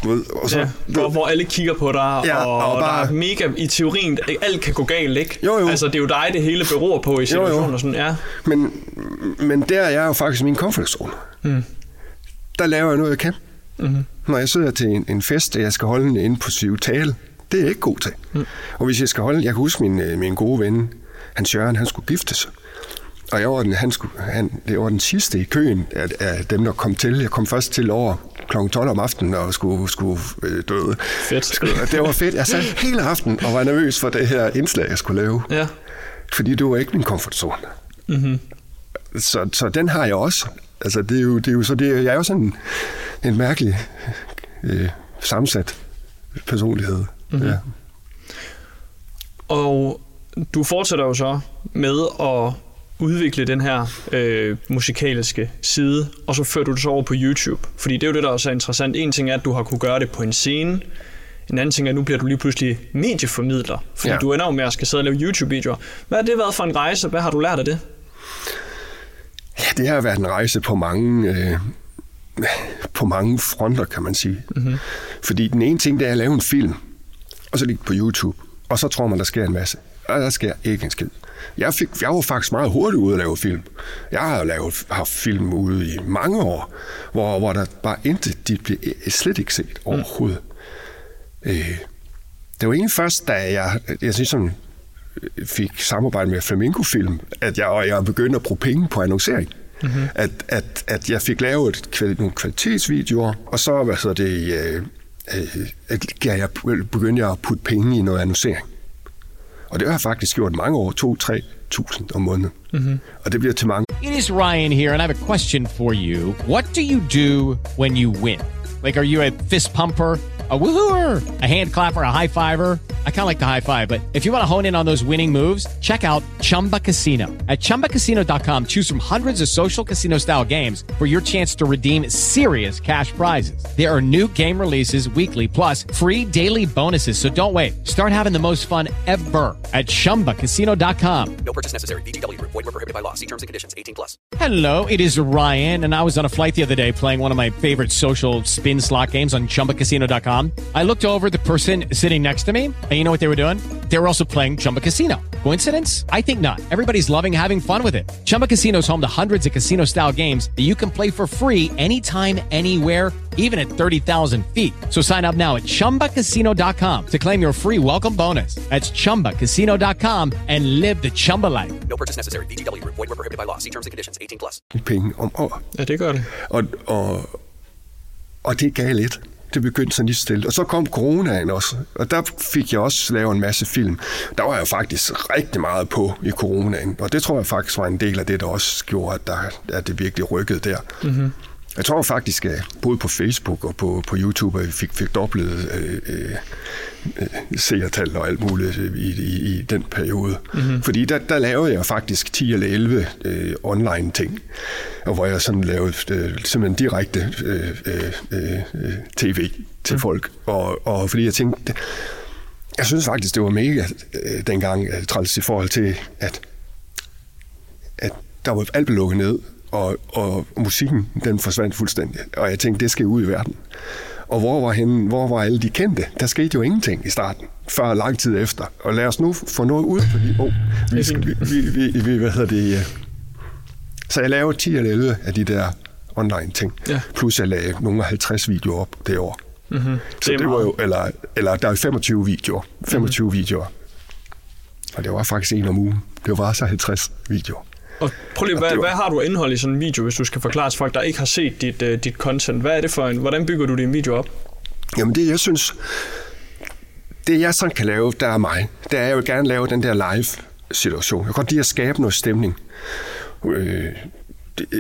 du ved, og så, Ja, hvor, hvor alle kigger på dig, Ja, og, og bare- der er mega i teorien, alt kan gå galt, ikke? Jo, jo. Altså, det er jo dig, det hele beror på i situationen. jo. Og sådan, ja. Men, men der er jeg jo faktisk min comfort zone. Mm. Der laver jeg noget, jeg kan. Mm-hmm. Når jeg sidder til en, en fest, og jeg skal holde en impulsiv tale, det er jeg ikke god til. Mm. Og hvis jeg skal holde, jeg kan huske min, øh, min gode ven, Hans Jørgen, han skulle gifte sig. Og jeg var den, han skulle, han, det var den sidste i køen af, af dem, der kom til. Jeg kom først til over kl. 12 om aftenen og skulle, skulle øh, døde. Fedt. Skulle, det var fedt. Jeg sad hele aftenen og var nervøs for det her indslag, jeg skulle lave. Ja. Fordi det var ikke min comfort zone. Mm-hmm. Så, så den har jeg også. Altså, det er jo, det er jo så det, jeg er jo sådan en, en mærkelig øh, sammensat personlighed. Mm-hmm. Ja. Og du fortsætter jo så med at udvikle den her øh, musikaliske side, og så fører du det så over på YouTube. Fordi det er jo det, der også er interessant. En ting er, at du har kunne gøre det på en scene. En anden ting er, at nu bliver du lige pludselig medieformidler. Fordi ja. Du ender jo med at skal sidde og lave YouTube-videoer. Hvad har det været for en rejse? Hvad har du lært af det? Ja, det har været en rejse på mange, øh, på mange fronter, kan man sige. Mm-hmm. Fordi den ene ting, det er at lave en film, og så ligge på YouTube, og så tror man, der sker en masse. Og der sker ikke en skid. Jeg, fik, jeg var faktisk meget hurtigt ude at lave film. Jeg har lavet, haft film ude i mange år, hvor, hvor der bare intet, de blev slet ikke set overhovedet. Mm. Øh, det var egentlig først, da jeg, jeg synes sådan, fik samarbejde med Flamingo Film, at jeg, og jeg begyndte at bruge penge på annoncering. Mm-hmm. At, at, at jeg fik lavet et, nogle kvalitetsvideoer, og så hvad så det, øh, øh, at jeg begyndte jeg at putte penge i noget annoncering. Og det har jeg faktisk gjort mange år, 2-3.000 om måneden. Mm-hmm. Og det bliver til mange. It is Ryan here, and I have a question for you. What do you do when you win? Like, are you a fist pumper? A woohooer, a hand clapper, a high fiver. I kind of like the high five, but if you want to hone in on those winning moves, check out Chumba Casino. At ChumbaCasino.com, choose from hundreds of social casino style games for your chance to redeem serious cash prizes. There are new game releases weekly, plus free daily bonuses. So don't wait. Start having the most fun ever at ChumbaCasino.com. No purchase necessary. VGW. Void were prohibited by law. See terms and conditions. 18 plus. Hello, it is Ryan, and I was on a flight the other day playing one of my favorite social spin slot games on ChumbaCasino.com. Um, I looked over at the person sitting next to me, and you know what they were doing? They were also playing Chumba Casino. Coincidence? I think not. Everybody's loving having fun with it. Chumba Casino is home to hundreds of casino style games that you can play for free anytime, anywhere, even at 30,000 feet. So sign up now at chumbacasino.com to claim your free welcome bonus. That's chumbacasino.com and live the Chumba life. No purchase necessary. VGW. Void were prohibited by law. See terms and conditions. 18 plus. penge om året. Ja, det er gør det. Og, og, og det gav lidt. Det begyndte sådan lige stille. Og så kom coronaen også, og der fik jeg også lavet en masse film. Der var jeg faktisk rigtig meget på i coronaen, og det tror jeg faktisk var en del af det, der også gjorde, at, der, at det virkelig rykkede der. Mm-hmm. Jeg tror faktisk, at både på Facebook og på, på YouTube, at vi fik, fik dobblet øh, øh, øh, seertal og alt muligt i, i, i den periode. Mm-hmm. Fordi der, der lavede jeg faktisk 10 eller 11 øh, online ting, og hvor jeg sådan lavede øh, simpelthen direkte øh, øh, øh, tv til mm. folk. Og, og fordi jeg tænkte, jeg synes faktisk, det var mega øh, dengang øh, træls i forhold til, at, at der var alt blev lukket ned, og, og musikken, den forsvandt fuldstændig. Og jeg tænkte, det skal ud i verden. Og hvor var, henne, hvor var alle de kendte? Der skete jo ingenting i starten, før lang tid efter. Og lad os nu få noget ud, fordi oh, vi, skal, vi, vi, vi, vi, hvad hedder det, øh. så jeg lavede 10 eller 11 af de der online ting. Ja. Plus jeg lagde nogle af 50 videoer op det år. Mm-hmm. Så Det det, var jo, eller, eller der er 25 videoer. 25 mm-hmm. videoer. Og det var faktisk en om ugen. Det var så 50 videoer. Og prøv lige, hvad, var- hvad har du indhold i sådan en video, hvis du skal forklare til folk, der ikke har set dit, uh, dit content? Hvad er det for en, hvordan bygger du din video op? Jamen det, jeg synes, det jeg sådan kan lave, der er mig, det er, jeg vil gerne lave den der live-situation. Jeg kan godt lide at skabe noget stemning. Øh,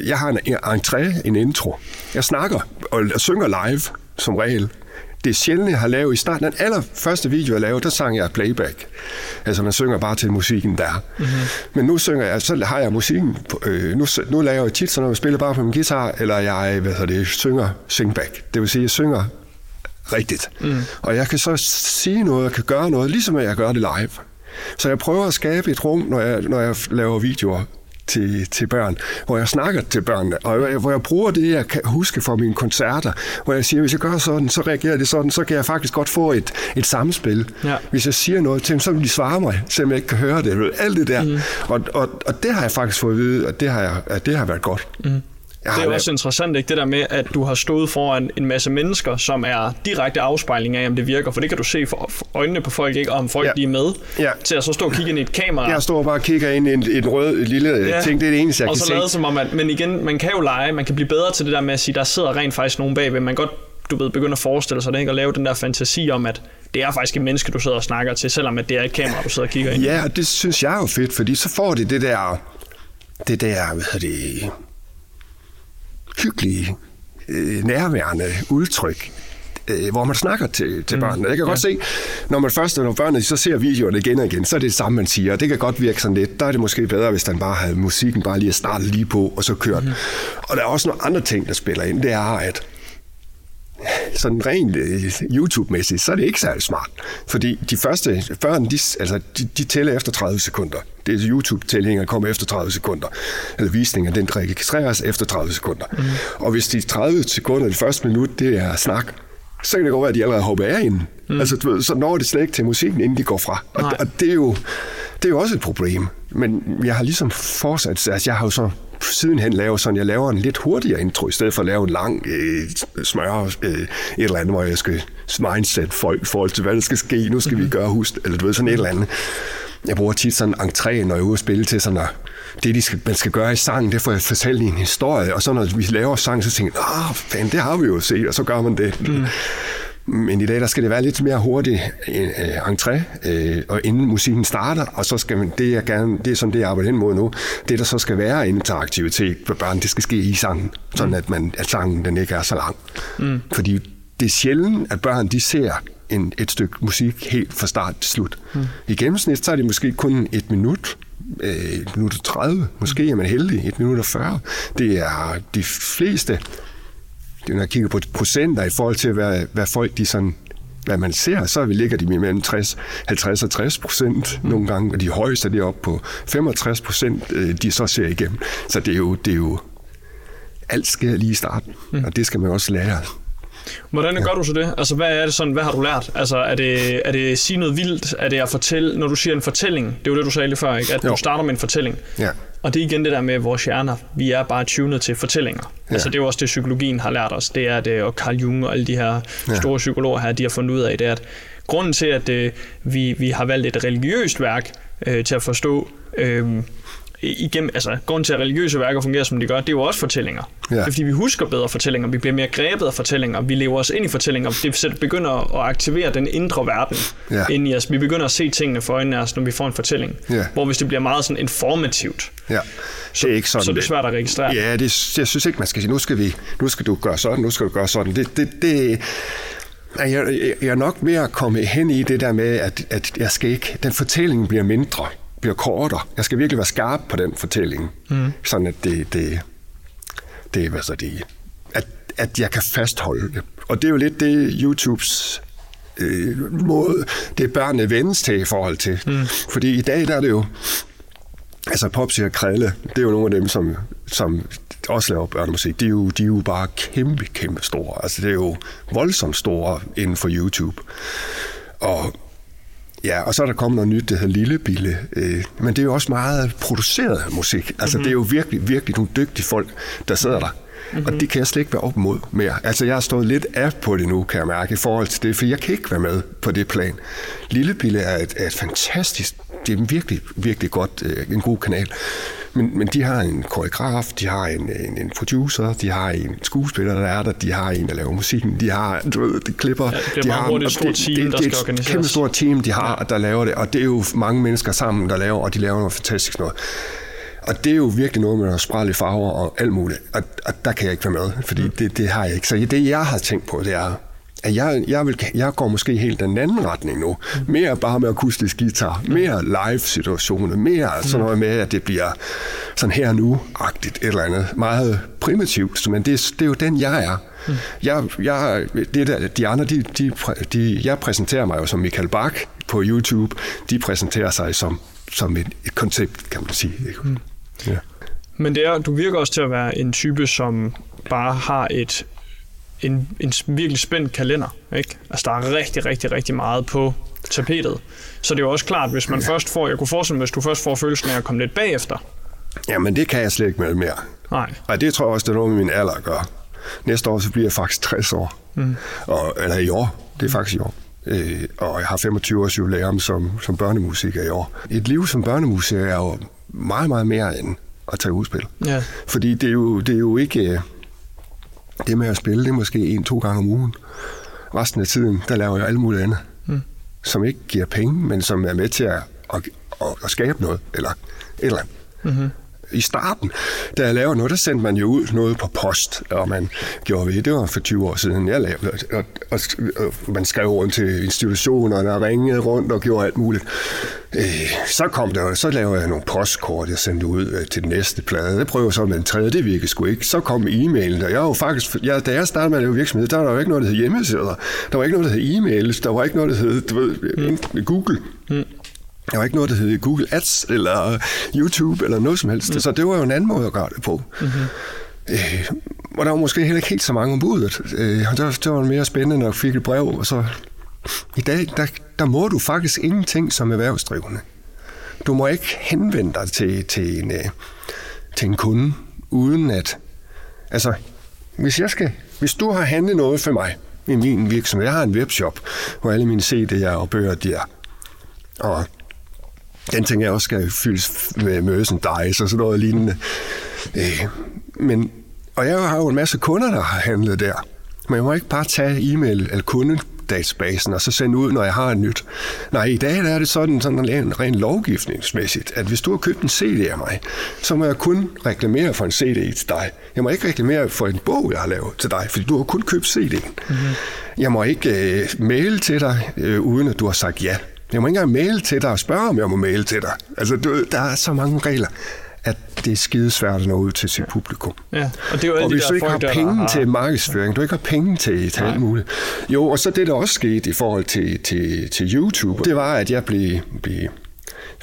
jeg har en, en entré, en intro. Jeg snakker og synger live, som regel. Det sjældent, jeg har lavet i starten. Den allerførste video, jeg lavede, der sang jeg playback. Altså, man synger bare til musikken der. Mm-hmm. Men nu synger jeg, så har jeg musikken. Øh, nu, nu laver jeg tit sådan noget, jeg spiller bare på min guitar, eller jeg, hvad hedder det, synger singback. Det vil sige, jeg synger rigtigt. Mm. Og jeg kan så sige noget, jeg kan gøre noget, ligesom jeg gør det live. Så jeg prøver at skabe et rum, når jeg, når jeg laver videoer til, til børn, hvor jeg snakker til børnene, og jeg- hvor jeg bruger det, jeg kan huske fra mine koncerter, hvor jeg siger, hvis jeg gør sådan, så reagerer de sådan, så kan jeg faktisk godt få et, et samspil. Ja. Hvis jeg siger noget til dem, så vil de svare mig, selvom jeg ikke kan høre det. Alt det der. Mm. Og, og, og det har jeg faktisk fået at vide, at det har, jeg, at det har været godt. Mm. Jeg Det er også interessant, ikke? det der med, at du har stået foran en masse mennesker, som er direkte afspejling af, om det virker. For det kan du se for øjnene på folk, ikke? Og om folk Ja. de er med. Ja. Til at så stå og kigge ind i et kamera. Jeg står bare og kigger ind i en, en rød lille ja. ting. Det er det eneste, jeg og kan så se. lade som om, at, men igen, man kan jo lege, man kan blive bedre til det der med at sige, der sidder rent faktisk nogen bagved. Man godt, du ved, begynde at forestille sig det, ikke? Og lave den der fantasi om, at det er faktisk et menneske, du sidder og snakker til, selvom at det er et kamera, du sidder og kigger ind i. Ja, og det synes jeg er jo fedt, fordi så får det det der, det der, hvad hedder det, hyggelige, øh, nærværende udtryk, øh, hvor man snakker til, til børnene. Jeg kan godt se, når man først, når børnene så ser videoerne igen og igen, så er det det samme, man siger. Det kan godt virke sådan lidt. Der er det måske bedre, hvis den bare havde musikken bare lige at starte lige på, og så kørt. Mm. Og der er også nogle andre ting, der spiller ind. Det er, at sådan rent øh, YouTube-mæssigt, så er det ikke særlig smart. Fordi de første børn, de, altså, de, de tæller efter 30 sekunder. Det er YouTube-tællinger kommer efter 30 sekunder. Eller visninger, den registreres efter 30 sekunder. Mm. Og hvis de 30 sekunder, det første minut, det er snak, så kan det godt være, at de allerede hopper af inden. Mm. Altså, du ved, så når det slet ikke til musikken, inden de går fra. Og, Nej. og det, er jo, det er jo også et problem. Men jeg har ligesom fortsat, altså jeg har jo så sidenhen lavet sådan, jeg laver en lidt hurtigere intro, i stedet for at lave en lang øh, smør, øh, et eller andet, hvor jeg skal mindset folk i forhold til, hvad der skal ske, nu skal mm-hmm. vi gøre husk, eller du ved, sådan et eller andet. Jeg bruger tit sådan entré, når jeg er ude at spille til sådan, at det, de skal, man skal gøre i sangen, det får jeg fortalt i en historie, og så når vi laver sang, så tænker jeg, åh, fan, det har vi jo set, og så gør man det. Mm. Men i dag, der skal det være lidt mere hurtigt øh, entré, øh, og inden musikken starter, og så skal man, det er, gerne, det er som det, jeg arbejder hen mod nu, det der så skal være interaktivitet for børn, det skal ske i sangen, sådan at, man, at sangen den ikke er så lang. Mm. Fordi det er sjældent, at børn de ser en, et stykke musik helt fra start til slut. Mm. I gennemsnit, så er det måske kun et minut, øh, et minut og 30, måske er man heldig, et minut og 40. Det er de fleste når jeg kigger på procenter i forhold til, hvad, hvad folk de sådan, hvad man ser, så ligger de mellem 60, 50 og 60 procent mm. nogle gange, og de højeste er det op på 65 procent, øh, de så ser igennem. Så det er jo, det er jo alt sker lige i starten, mm. og det skal man også lære. Hvordan gør du så det? Altså, hvad er det sådan, hvad har du lært? Altså, er det, er det at sige noget vildt? Er det at fortælle, når du siger en fortælling? Det er jo det, du sagde lige før, ikke? At Jo. du starter med en fortælling. Ja. Og det er igen det der med vores hjerner. Vi er bare tunet til fortællinger. Ja. Altså, det er jo også det, psykologien har lært os. Det er det, og Carl Jung og alle de her Ja. store psykologer her, de har fundet ud af, det er, at grunden til, at øh, vi, vi har valgt et religiøst værk øh, til at forstå øh, igennem, altså grunden til, at religiøse værker fungerer, som de gør, det er jo også fortællinger. Ja. Det er, fordi vi husker bedre fortællinger, vi bliver mere grebet af fortællinger, vi lever os ind i fortællinger, det begynder at aktivere den indre verden Ja. ind i os. Vi begynder at se tingene for øjnene af os, når vi får en fortælling. Ja. Hvor hvis det bliver meget sådan informativt, Ja. så, det er ikke sådan, så er det svært at registrere. Ja, det, jeg synes ikke, man skal sige, nu skal, vi, nu skal du gøre sådan, nu skal du gøre sådan. Det, det, det, jeg, jeg, jeg er nok mere kommet hen i det der med, at, at jeg skal ikke, den fortælling bliver mindre, bliver kortere. Jeg skal virkelig være skarp på den fortælling, mm. sådan at det, det, det, hvad så det, at, at jeg kan fastholde det. Og det er jo lidt det, YouTubes øh, måde, det børnene vendes til i forhold til. Mm. Fordi i dag, der er det jo, Altså Popsi og Krille, det er jo nogle af dem, som, som også laver børnemusik. De er, jo, de er jo bare kæmpe, kæmpe store. Altså det er jo voldsomt store inden for YouTube. Og Ja, og så er der kommet noget nyt, der hedder Lillebille. Øh, men det er jo også meget produceret musik. Altså, mm-hmm. det er jo virkelig, virkelig nogle dygtige folk, der sidder der. Mm-hmm. Og det kan jeg slet ikke være op mod mere. Altså, jeg har stået lidt af på det nu, kan jeg mærke, i forhold til det, for jeg kan ikke være med på det plan. Lillebille er et, er et fantastisk, det er virkelig, virkelig godt, øh, en god kanal. Men, men de har en koreograf, de har en, en, en producer, de har en skuespiller, der er der, de har en, der laver musikken, de har, du ved, de klipper. Ja, det bliver de har, hurtigt et stort team, det, der det, det skal er et organiseres. kæmpe stort team, de har, der laver det, og det er jo mange mennesker sammen, der laver, og de laver noget fantastisk noget. Og det er jo virkelig noget med at sprælle i farver og alt muligt, og, og der kan jeg ikke være med, fordi det, det har jeg ikke. Så det, jeg har tænkt på, det er, at jeg, jeg, vil, jeg går måske helt den anden retning nu. Mere bare med akustisk guitar, mere live-situationer, mere sådan noget med, at det bliver sådan her nu-agtigt et eller andet. Meget primitivt, men det, det er jo den, jeg er. Jeg, jeg, det der, de andre, de, de, de, jeg præsenterer mig jo som Michael Bach på YouTube. De præsenterer sig som, som et, et koncept, kan man sige. Ikke? Ja. Men det er, du virker også til at være en type, som bare har et en, en virkelig spændt kalender. Ikke? Altså, der er rigtig, rigtig, rigtig meget på tapetet. Så det er jo også klart, hvis man ja. først får, jeg kunne forestille mig, hvis du først får følelsen af at komme lidt bagefter. Jamen, det kan jeg slet ikke med mere. Nej. Og det tror jeg også, det er noget med min alder at gøre. Næste år, så bliver jeg faktisk 60 år. Mm. Og, eller i år. Det er faktisk i år. Øh, og jeg har 25 års jubilæum som, som børnemusiker i år. Et liv som børnemusiker er jo meget, meget mere end at tage udspil. Ja. Fordi det er jo, det er jo ikke... Det med at spille, det er måske en-to gange om ugen. Resten af tiden, der laver jeg alt muligt andet. Mm. Som ikke giver penge, men som er med til at, at, at, at skabe noget. Eller et eller andet. Mm-hmm i starten, da jeg lavede noget, der sendte man jo ud noget på post, og man gjorde ved, det var for 20 år siden, jeg lavede, og, og, og man skrev rundt til institutioner, og ringede rundt og gjorde alt muligt. Øh, så kom der, så lavede jeg nogle postkort, jeg sendte ud øh, til den næste plade. Jeg prøvede så med den tredje, det virkede sgu ikke. Så kom e-mailen, og jeg var jo faktisk, jeg, da jeg startede med at lave virksomhed, der var der jo ikke noget, der hed hjemmesider. Der var ikke noget, der hed e-mails, der var ikke noget, der hed, du ved, mm. Google. Mm. Der var ikke noget, der hed Google Ads eller YouTube eller noget som helst. Mm. Så det var jo en anden måde at gøre det på. Mm-hmm. Øh, og der var måske heller ikke helt så mange om budet. Øh, det, det var mere spændende, når jeg fik et brev, og så... I dag, der, der må du faktisk ingenting som erhvervsdrivende. Du må ikke henvende dig til, til, en, øh, til en kunde, uden at... Altså, hvis jeg skal... Hvis du har handlet noget for mig i min virksomhed, jeg har en webshop, hvor alle mine CD'er og bøger, de er. Og den ting, jeg også skal fyldes med merchandise og sådan noget lignende. Øh, men, og jeg har jo en masse kunder, der har handlet der. Men jeg må ikke bare tage e-mail eller kundedatabasen og så sende ud, når jeg har et nyt. Nej, i dag er det sådan, sådan en ren lovgivningsmæssigt, at hvis du har købt en CD af mig, så må jeg kun reklamere for en CD til dig. Jeg må ikke reklamere for en bog, jeg har lavet til dig, fordi du har kun købt CD'en. Mm-hmm. Jeg må ikke øh, mail til dig, øh, uden at du har sagt ja. Jeg må ikke engang mail til dig og spørge, om jeg må mail til dig. Altså, du, der er så mange regler at det er skide svært at nå ud til sit publikum. Ja, og det er jo og hvis de du der ikke har der penge har- til markedsføring, du ikke har penge til, til alt muligt. Jo, og så det, der også skete i forhold til, til, til YouTube, det var, at jeg blev, blev,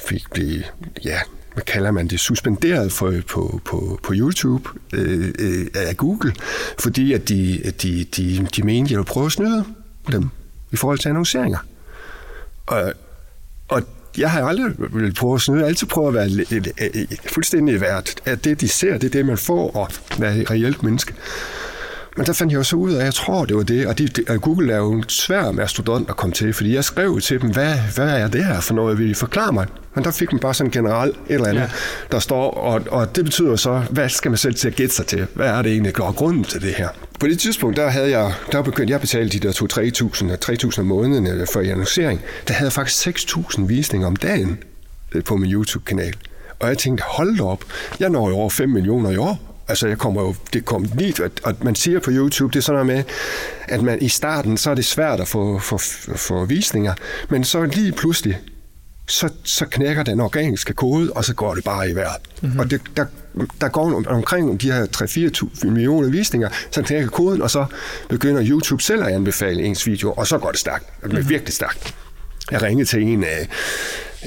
fik blev, ja, hvad kalder man det, suspenderet for, på, på, på YouTube øh, øh, af Google, fordi at de, de, de, de mente, at jeg ville prøve at snyde dem i forhold til annonceringer. Og, og jeg har aldrig vil prøve at snyde. Jeg har altid prøvet at være et, lidt- fuldstændig værd. At det, de ser, det er det, man får, og være reelt menneske. Men der fandt jeg jo så ud af, at jeg tror, det var det. Og de, de, og Google er jo en svær mastodont at komme til, fordi jeg skrev til dem, hvad, hvad er det her for noget, vil I forklare mig? Men der fik man bare sådan generelt et eller andet, ja. der står, og, og det betyder så, hvad skal man selv til at gætte sig til? Hvad er det egentlig, der er grunden til det her? På det tidspunkt, der havde jeg, der begyndte jeg at betale de der 2-3.000 3.000 om måneden for i annoncering. Der havde jeg faktisk 6.000 visninger om dagen øh, på min YouTube-kanal. Og jeg tænkte, hold op, jeg når jo over 5 millioner i år. Altså, jeg kommer jo, det kom lige, og- og man siger på YouTube, det er sådan noget med, at man i starten, så er det svært at få, få, få visninger, men så lige pludselig, så, så knækker den organiske kode, og så går det bare i vejret. Mm-hmm. Og det, der, der går omkring de her 3-4 millioner visninger, så knækker koden, og så begynder YouTube selv at anbefale ens video, og så går det stærkt. Det er virkelig stærkt. Jeg ringede til en, øh,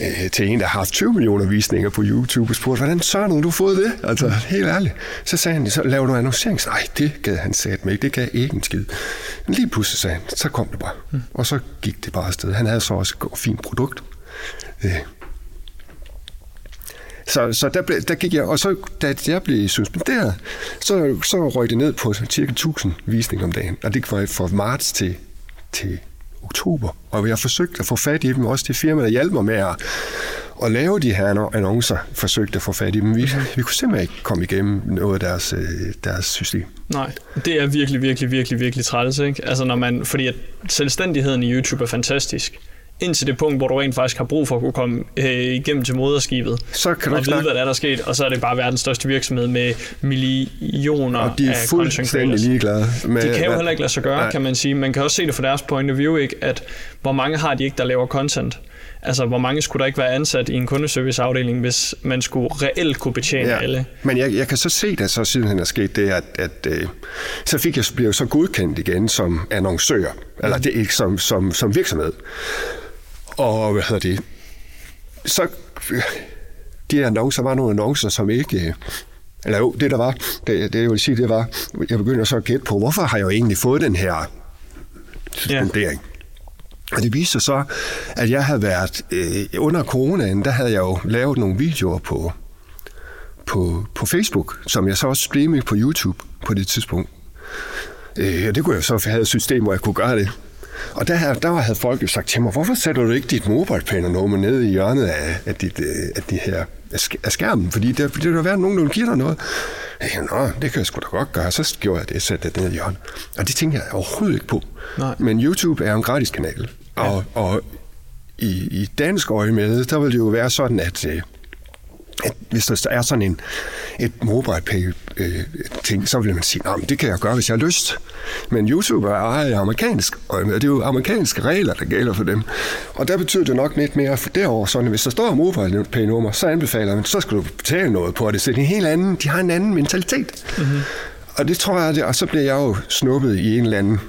øh, til en, der har haft 20 millioner visninger på YouTube, og spurgte, hvordan søren har du fået det? Altså, helt ærligt. Så sagde han, så laver du annoncering? Nej, det gad han sat mig ikke. Det gav ikke en skid. Men lige pludselig sagde han, så kom det bare. Og så gik det bare afsted. Han havde så også et fint produkt. Øh. Så, så der, blev, der gik jeg, og så da jeg blev suspenderet, så, så røg det ned på cirka 1000 visninger om dagen. Og det var fra marts til, til oktober. Og jeg har forsøgt at få fat i dem, også det firma, der hjalp mig med at, at lave de her annoncer, forsøgte at få fat i dem. Vi, vi kunne simpelthen ikke komme igennem noget af deres, øh, deres system. Nej, det er virkelig, virkelig, virkelig, virkelig træls, ikke? Altså når man, fordi at selvstændigheden i YouTube er fantastisk. Indtil det punkt, hvor du rent faktisk har brug for at kunne komme øh, igennem til moderskibet. Så kan du og vide, hvad der er, der er sket, og så er det bare verdens største virksomhed med millioner Og de er af fuldstændig ligeglade. Med, Det kan jo heller ikke lade sig gøre, Nej. kan man sige. Man kan også se det fra deres point of view, ikke? at hvor mange har de ikke, der laver content? Altså, hvor mange skulle der ikke være ansat i en kundeserviceafdeling, hvis man skulle reelt kunne betjene ja. alle? Men jeg, jeg kan så se, at så siden er sket det, at, at øh, så fik jeg, blev jeg så godkendt igen som annoncør, eller det ikke som, som, som virksomhed. Og hvad hedder det? Så de annoncer var nogle annoncer, som ikke... Eller jo, det der var, det, det jeg vil sige, det var, jeg begynder så at gætte på, hvorfor har jeg jo egentlig fået den her suspendering? Og det viste sig så, at jeg havde været, øh, under coronaen, der havde jeg jo lavet nogle videoer på, på, på Facebook, som jeg så også streamede på YouTube på det tidspunkt. Øh, og det kunne jeg så have et system, hvor jeg kunne gøre det. Og der, der havde folk jo sagt til mig, hvorfor sætter du ikke dit mobilepændernummer ned i hjørnet af, af, dit, øh, af, de her, af sk- af skærmen? Fordi der, det vil være nogen, der vil give dig noget. Jeg tænkte, Nå, det kan jeg sgu da godt gøre. Så gjorde jeg det, satte det ned i hjørnet. Og det tænkte jeg overhovedet ikke på. Nej. Men YouTube er en gratis kanal. Og, og i, i dansk øje med, der vil det jo være sådan, at, øh, at hvis der er sådan en, et mobile pay øh, ting, så vil man sige, at det kan jeg gøre, hvis jeg har lyst. Men YouTube er ejet amerikansk, og det er jo amerikanske regler, der gælder for dem. Og der betyder det nok lidt mere for derovre, sådan, hvis der står mobile pay nummer, så anbefaler man, så skal du betale noget på det. Så det er en helt anden, de har en anden mentalitet. Mm-hmm. Og det tror jeg, det, og så bliver jeg jo snuppet i en eller anden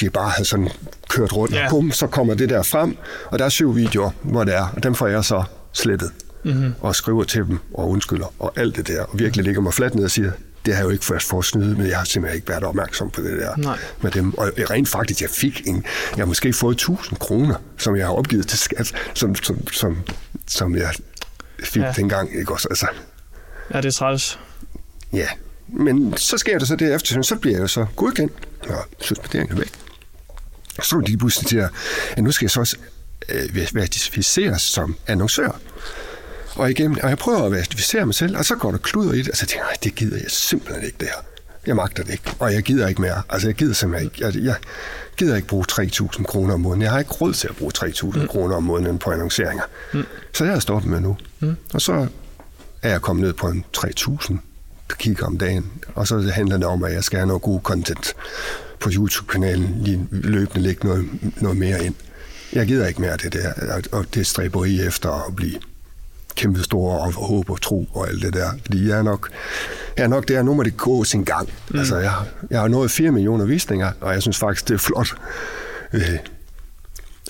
de bare havde sådan kørt rundt, yeah. og bum, så kommer det der frem, og der er syv videoer, hvor det er, og dem får jeg så slettet, mm-hmm. og skriver til dem, og undskylder, og alt det der, og virkelig ligger mig fladt ned og siger, det har jeg jo ikke først for at snyde, men jeg har simpelthen ikke været opmærksom på det der Nej. med dem. Og rent faktisk, jeg fik en, jeg har måske fået 1000 kroner, som jeg har opgivet til skat, som, som, som, som jeg fik ja. dengang, ikke også? Altså, Ja, det er træls. ja. Men så sker der så det efter, så bliver jeg jo så godkendt, og suspenderingen er væk. Så er de pludselig til, at nu skal jeg så også øh, verificeres som annoncør. Og, igen, og jeg prøver at verificere mig selv, og så går der kluder i det, og så tænker jeg, "Ej, det gider jeg simpelthen ikke det her. Jeg magter det ikke, og jeg gider ikke mere. Altså, jeg gider simpelthen ikke. Jeg, jeg gider ikke bruge 3.000 kroner om måneden. Jeg har ikke råd til at bruge 3.000 mm. kroner om måneden på annonceringer. Mm. Så jeg har stoppet med nu. Mm. Og så er jeg kommet ned på en 3.000 kigger om dagen. Og så handler det om, at jeg skal have noget god content på YouTube-kanalen, lige løbende lægge noget, noget mere ind. Jeg gider ikke mere det der, og det stræberi efter at blive kæmpe store og håb og tro og alt det der. Fordi jeg er nok, jeg er nok der, nu må det gå sin gang. Mm. Altså, jeg, jeg har nået 4 millioner visninger, og jeg synes faktisk, det er flot. Øh,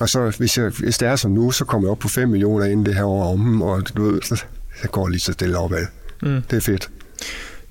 og så, hvis, jeg, hvis det er som nu, så kommer jeg op på 5 millioner inden det her år om, og du ved, så, så går lige så stille opad. Mm. Det er fedt.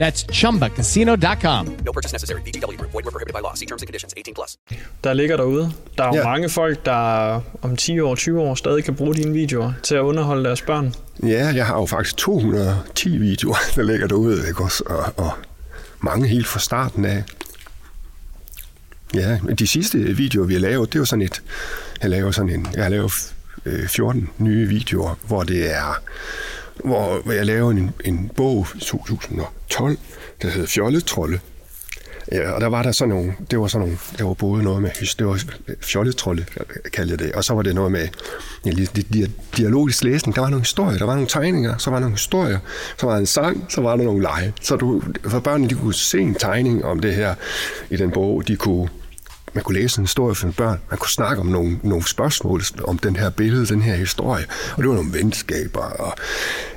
That's chumbacasino.com. No purchase necessary. VGW Group. Void were prohibited by law. See terms and conditions. 18 plus. der ligger derude. Der er jo Ja. mange folk, der om 10 år, 20 år stadig kan bruge dine videoer til at underholde deres børn. Ja, jeg har jo faktisk 210 videoer, der ligger derude, ikke også? Og, og mange helt fra starten af. Ja, de sidste videoer, vi har lavet, det er jo sådan et... Jeg laver sådan en... Jeg har lavet øh, 14 nye videoer, hvor det er... Hvor, jeg lavede en, en bog i 2012, der hedder Fjolletrolde. Ja, og der var der sådan nogle, det var sådan nogle, der var både noget med, det var fjolletrolde, kaldte jeg det, og så var det noget med ja, lidt, dialogisk læsning. Der var nogle historier, der var nogle tegninger, så var der nogle historier, så var der en sang, så var der nogle lege. Så du, for børnene, de kunne se en tegning om det her i den bog, de kunne man kunne læse en historie for børn, man kunne snakke om nogle, nogle spørgsmål om den her billede, den her historie, og det var nogle venskaber, og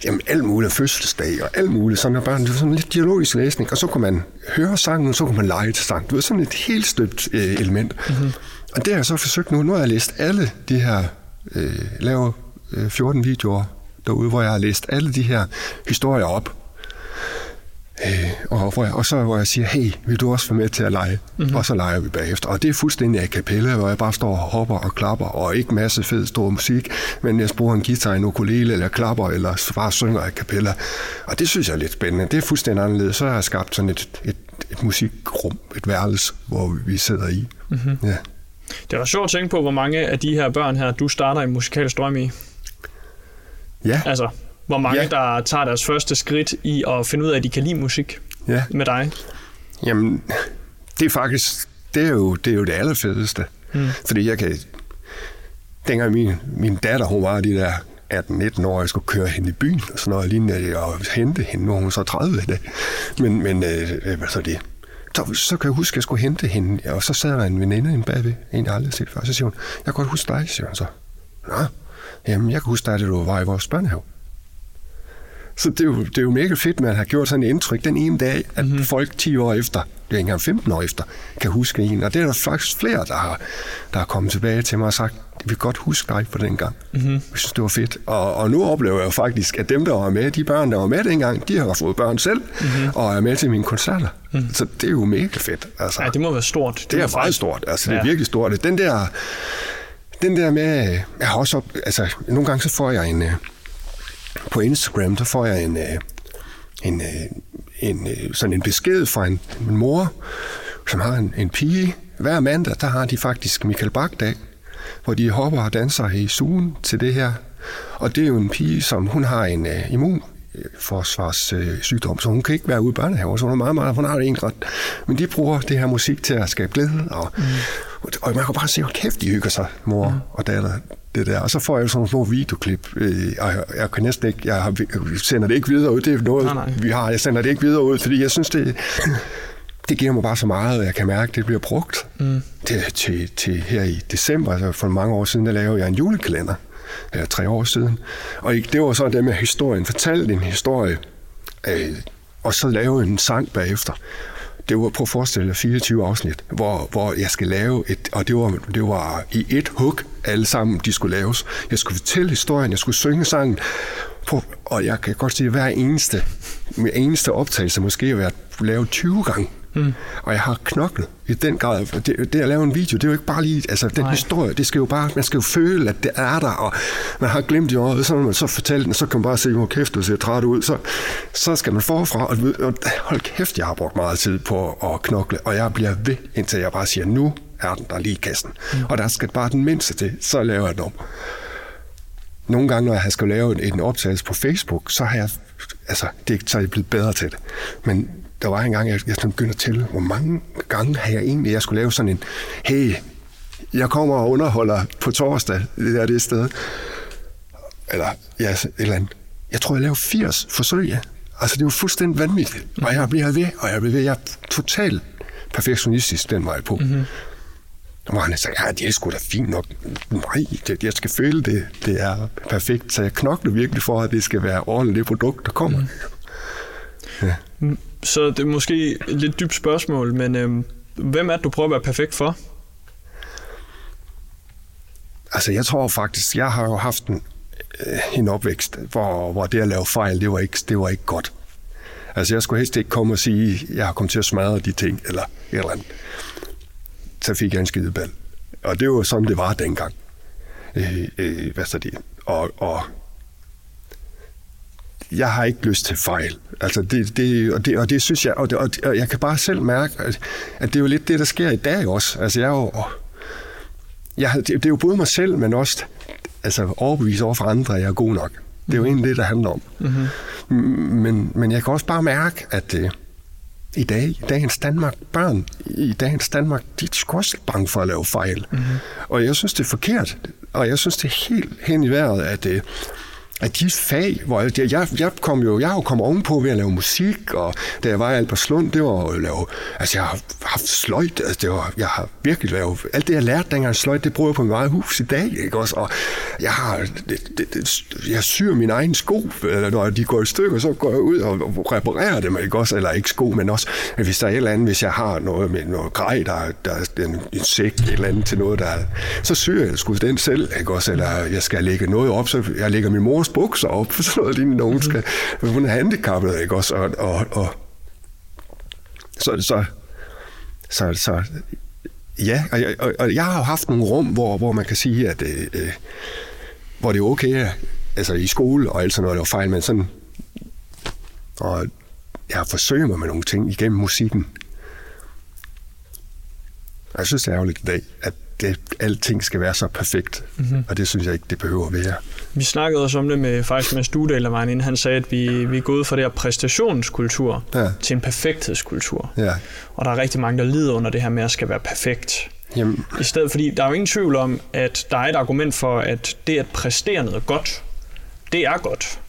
jamen, alt muligt fødselsdag, og alt muligt, sådan at børn, det var sådan lidt dialogisk læsning, og så kunne man høre sangen, og så kunne man lege til sang. Det var sådan et helt støbt øh, element. Mm-hmm. Og det har jeg så forsøgt nu, nu har jeg læst alle de her, øh, lavet øh, 14 videoer derude, hvor jeg har læst alle de her historier op, Øh, og, hvor jeg, og så hvor jeg siger, hey, vil du også være med til at lege? Mm-hmm. Og så leger vi bagefter. Og det er fuldstændig a cappella, hvor jeg bare står og hopper og klapper, og ikke masse fed stor musik, men jeg bruger en guitar, en ukulele, eller klapper, eller bare synger a cappella. Og det synes jeg er lidt spændende. Det er fuldstændig anderledes. Så har jeg skabt sådan et, et, et musikrum, et værelse, hvor vi sidder i. Mm-hmm. Ja. Det var sjovt at tænke på, hvor mange af de her børn her, du starter i musikalsk drøm i. Ja, Altså, hvor mange, Ja. der tager deres første skridt i at finde ud af, at de kan lide musik ja. med dig. Jamen, det er faktisk, det er jo det, er jo det allerfedeste. Mm. Fordi jeg kan, dengang min, min datter, hun var de der 18-19 år, jeg skulle køre hende i byen og sådan noget lignende, og hente hende, nu er hun så 30 i dag. Men, men øh, hvad så det? Så, så kan jeg huske, at jeg skulle hente hende, og så sad der en veninde inde bagved, en jeg aldrig har set før, så siger hun, jeg kan godt huske dig, siger hun så. Nå, jamen jeg kan huske dig, da du var i vores børnehave. Så det er, jo, det er jo mega fedt, man har gjort sådan et indtryk den ene dag, at mm-hmm. folk 10 år efter, det er ikke engang 15 år efter, kan huske en. Og det er der faktisk flere, der har, der har kommet tilbage til mig og sagt, vi kan godt huske dig på den gang. Mm-hmm. Jeg synes, det var fedt. Og, og nu oplever jeg jo faktisk, at dem, der var med, de børn, der var med dengang, de har fået børn selv, mm-hmm. og er med til mine koncerter. Mm-hmm. Så det er jo mega fedt. Altså. Ja, det må være stort. Det er må meget stort. Altså, det er Ja. virkelig stort. Den der, den der med, jeg har også op, altså, nogle gange så får jeg en, øh, på Instagram, så får jeg en, øh, en, øh, en, øh, sådan en besked fra en, en mor, som har en, en pige. Hver mandag, der har de faktisk Michael Bach-dag, hvor de hopper og danser i sugen til det her. Og det er jo en pige, som hun har en uh, immun forsvarssygdom, så hun kan ikke være ude i børnehaver, så hun er meget, meget, hun har det egentlig ret. Men de bruger det her musik til at skabe glæde, og, mm. og man kan bare se, hvor kæft de hygger sig, mor mm. og datter, det der. Og så får jeg sådan nogle små videoklip, øh, og jeg, jeg kan næsten ikke, jeg har, sender det ikke videre ud, det er noget, nej, nej. vi har, jeg sender det ikke videre ud, fordi jeg synes, det, det giver mig bare så meget, og jeg kan mærke, at det bliver brugt. Mm. Til, til, til her i december, altså for mange år siden, der lavede jeg en julekalender, ja, tre år siden. Og det var så det med historien. Fortalte en historie, øh, og så lave en sang bagefter. Det var på at forestille 24 afsnit, hvor, hvor jeg skal lave et, og det var, det var i et hug alle sammen, de skulle laves. Jeg skulle fortælle historien, jeg skulle synge sangen, på, og jeg kan godt sige, at hver eneste, med eneste optagelse måske har været lavet 20 gange. Mm. Og jeg har knoklet i den grad. Det, det at lave en video, det er jo ikke bare lige, altså den Nej. historie, det skal jo bare, man skal jo føle, at det er der, og man har glemt i året, så når man så fortæller den, så kan man bare se, hvor kæft, du ser træt ud, så, så skal man forfra, og, og hold kæft, jeg har brugt meget tid på at knokle, og jeg bliver ved, indtil jeg bare siger, nu er den der lige i kassen. Mm. Og der skal bare den mindste til, så laver jeg den om. Nogle gange, når jeg skal lave en en optagelse på Facebook, så har jeg, altså, det, så er jeg blevet bedre til det. Men der var en gang, jeg, jeg begyndte at tælle, hvor mange gange har jeg egentlig, jeg skulle lave sådan en, hey, jeg kommer og underholder på torsdag, det der det sted. Eller, ja, et eller andet. Jeg tror, jeg lavede 80 forsøg, ja. Altså, det var fuldstændig vanvittigt. Og jeg bliver ved, og jeg bliver ved. Jeg er totalt perfektionistisk den vej på. Mm-hmm. Og han sagde, ja, det er sgu da fint nok. Nej, det, jeg skal føle det, det er perfekt. Så jeg knokler virkelig for, at det skal være ordentligt det produkt, der kommer. Mm. Ja. Så det er måske et lidt dybt spørgsmål, men øh, hvem er det, du prøver at være perfekt for? Altså, jeg tror faktisk, jeg har jo haft en, øh, en opvækst, hvor, hvor det at lave fejl, det var, ikke, det var ikke godt. Altså, jeg skulle helst ikke komme og sige, jeg har kommet til at smadre de ting, eller et eller andet. Så fik jeg en skideball. Og det var sådan, det var dengang. Øh, øh, hvad så det? Og, og jeg har ikke lyst til fejl. Altså det, det, og, det, og det synes jeg, og, det, og jeg kan bare selv mærke, at, at det er jo lidt det, der sker i dag også. Altså jeg er jo, jeg, det, det er jo både mig selv, men også altså, overbevise over for andre, at jeg er god nok. Det er jo egentlig det, der handler om. Mm-hmm. Men, men jeg kan også bare mærke, at uh, i dag, i dagens Danmark, børn i dagens Danmark, de er sgu også bange for at lave fejl. Mm-hmm. Og jeg synes, det er forkert. Og jeg synes, det er helt hen i vejret, at uh, at de fag, hvor jeg, jeg, jeg kom jo, jeg har jo kommet ovenpå ved at lave musik, og da jeg var i Albertslund, det var at lave, altså jeg har haft sløjt, altså det var, jeg har virkelig lavet, alt det jeg lærte dengang sløjt, det bruger jeg på mit eget hus i dag, ikke også, og jeg har, det, det, det, jeg syr min egen sko, eller når de går i stykker, så går jeg ud og reparerer dem, ikke også, eller ikke sko, men også, hvis der er et eller andet, hvis jeg har noget med noget grej, der, der er en, en sæk, et eller andet til noget, der, så syr jeg sgu den selv, ikke også, eller jeg skal lægge noget op, så jeg lægger min mors bukser op, for sådan noget lignende, nogen mhm. skal, hun er handicappet, ikke også, og, og, og så, så, så, så ja, og, og, og jeg har jo haft nogle rum, hvor, hvor man kan sige, at øh, øh hvor det er okay, altså i skole og alt sådan noget, der var fejl, men sådan, og jeg har forsøgt mig med nogle ting igennem musikken. Jeg synes, det er ærgerligt i dag, at det, alting skal være så perfekt, mm-hmm. og det synes jeg ikke, det behøver at være. Vi snakkede også om det med, faktisk med Studal, der inden han sagde, at vi, vi er gået fra det her præstationskultur ja. til en perfekthedskultur. Ja. Og der er rigtig mange, der lider under det her med at skal være perfekt. Jamen. I stedet, fordi der er jo ingen tvivl om, at der er et argument for, at det at præstere noget godt, det er godt.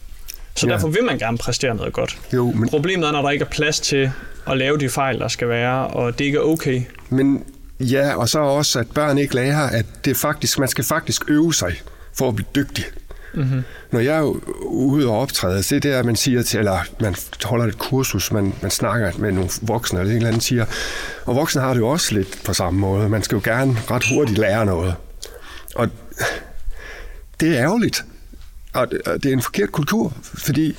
Så ja. derfor vil man gerne præstere noget godt. Jo, men... Problemet er, når der ikke er plads til at lave de fejl, der skal være, og det ikke er okay. Men Ja, og så også, at børn ikke lærer, at det faktisk, man skal faktisk øve sig for at blive dygtig. Mm-hmm. Når jeg er ude og optræde, så det er, at man siger til, eller man holder et kursus, man, man snakker med nogle voksne, eller en eller anden siger, og voksne har det jo også lidt på samme måde. Man skal jo gerne ret hurtigt lære noget. Og det er ærgerligt, og det er en forkert kultur, fordi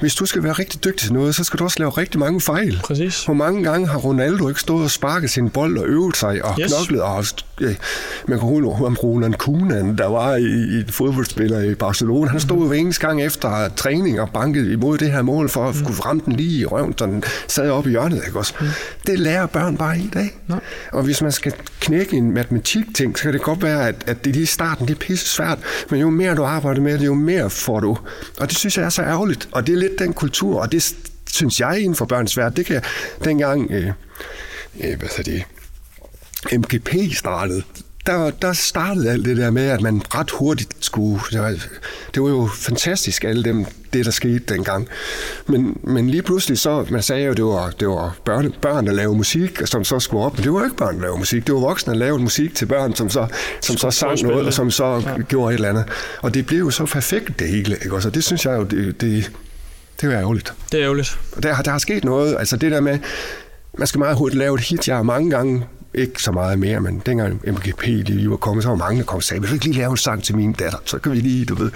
hvis du skal være rigtig dygtig til noget, så skal du også lave rigtig mange fejl. Præcis. Hvor mange gange har Ronaldo ikke stået og sparket sin bold og øvet sig og yes. knoklet og øh, man kan huske om Roland Koeman, der var i, i en fodboldspiller i Barcelona. Han stod jo hver eneste gang efter træning og bankede imod det her mål for at mm. kunne ramme den lige i røven, så den sad oppe i hjørnet. Ikke også? Mm. Det lærer børn bare i dag. No. Og hvis man skal knække en matematik-ting, så kan det godt være, at, at det lige i starten, det er pisse svært, men jo mere du arbejder med det, jo mere får du. Og det synes jeg er så ærgerligt, og det lidt den kultur, og det synes jeg inden for børns værd, det kan dengang, øh, øh, hvad det, MGP startede, der, der startede alt det der med, at man ret hurtigt skulle... Det var, det var jo fantastisk, alle dem, det der skete dengang. Men, men lige pludselig så, man sagde jo, det var, det var børn, børn, der lavede musik, som så skulle op. Men det var ikke børn, der lavede musik. Det var voksne, der lavede musik til børn, som så, som så sang noget, og som så ja. gjorde et eller andet. Og det blev jo så perfekt, det hele. Ikke? Så det synes jeg jo, det, det, det er ærgerligt. Det er ærgerligt. Der, der har sket noget. Altså det der med, man skal meget hurtigt lave et hit. Jeg har mange gange ikke så meget mere, men dengang MGP lige var kommet, så var mange, der kom og sagde, vil du ikke lige lave en sang til min datter? Så kan vi lige, du ved.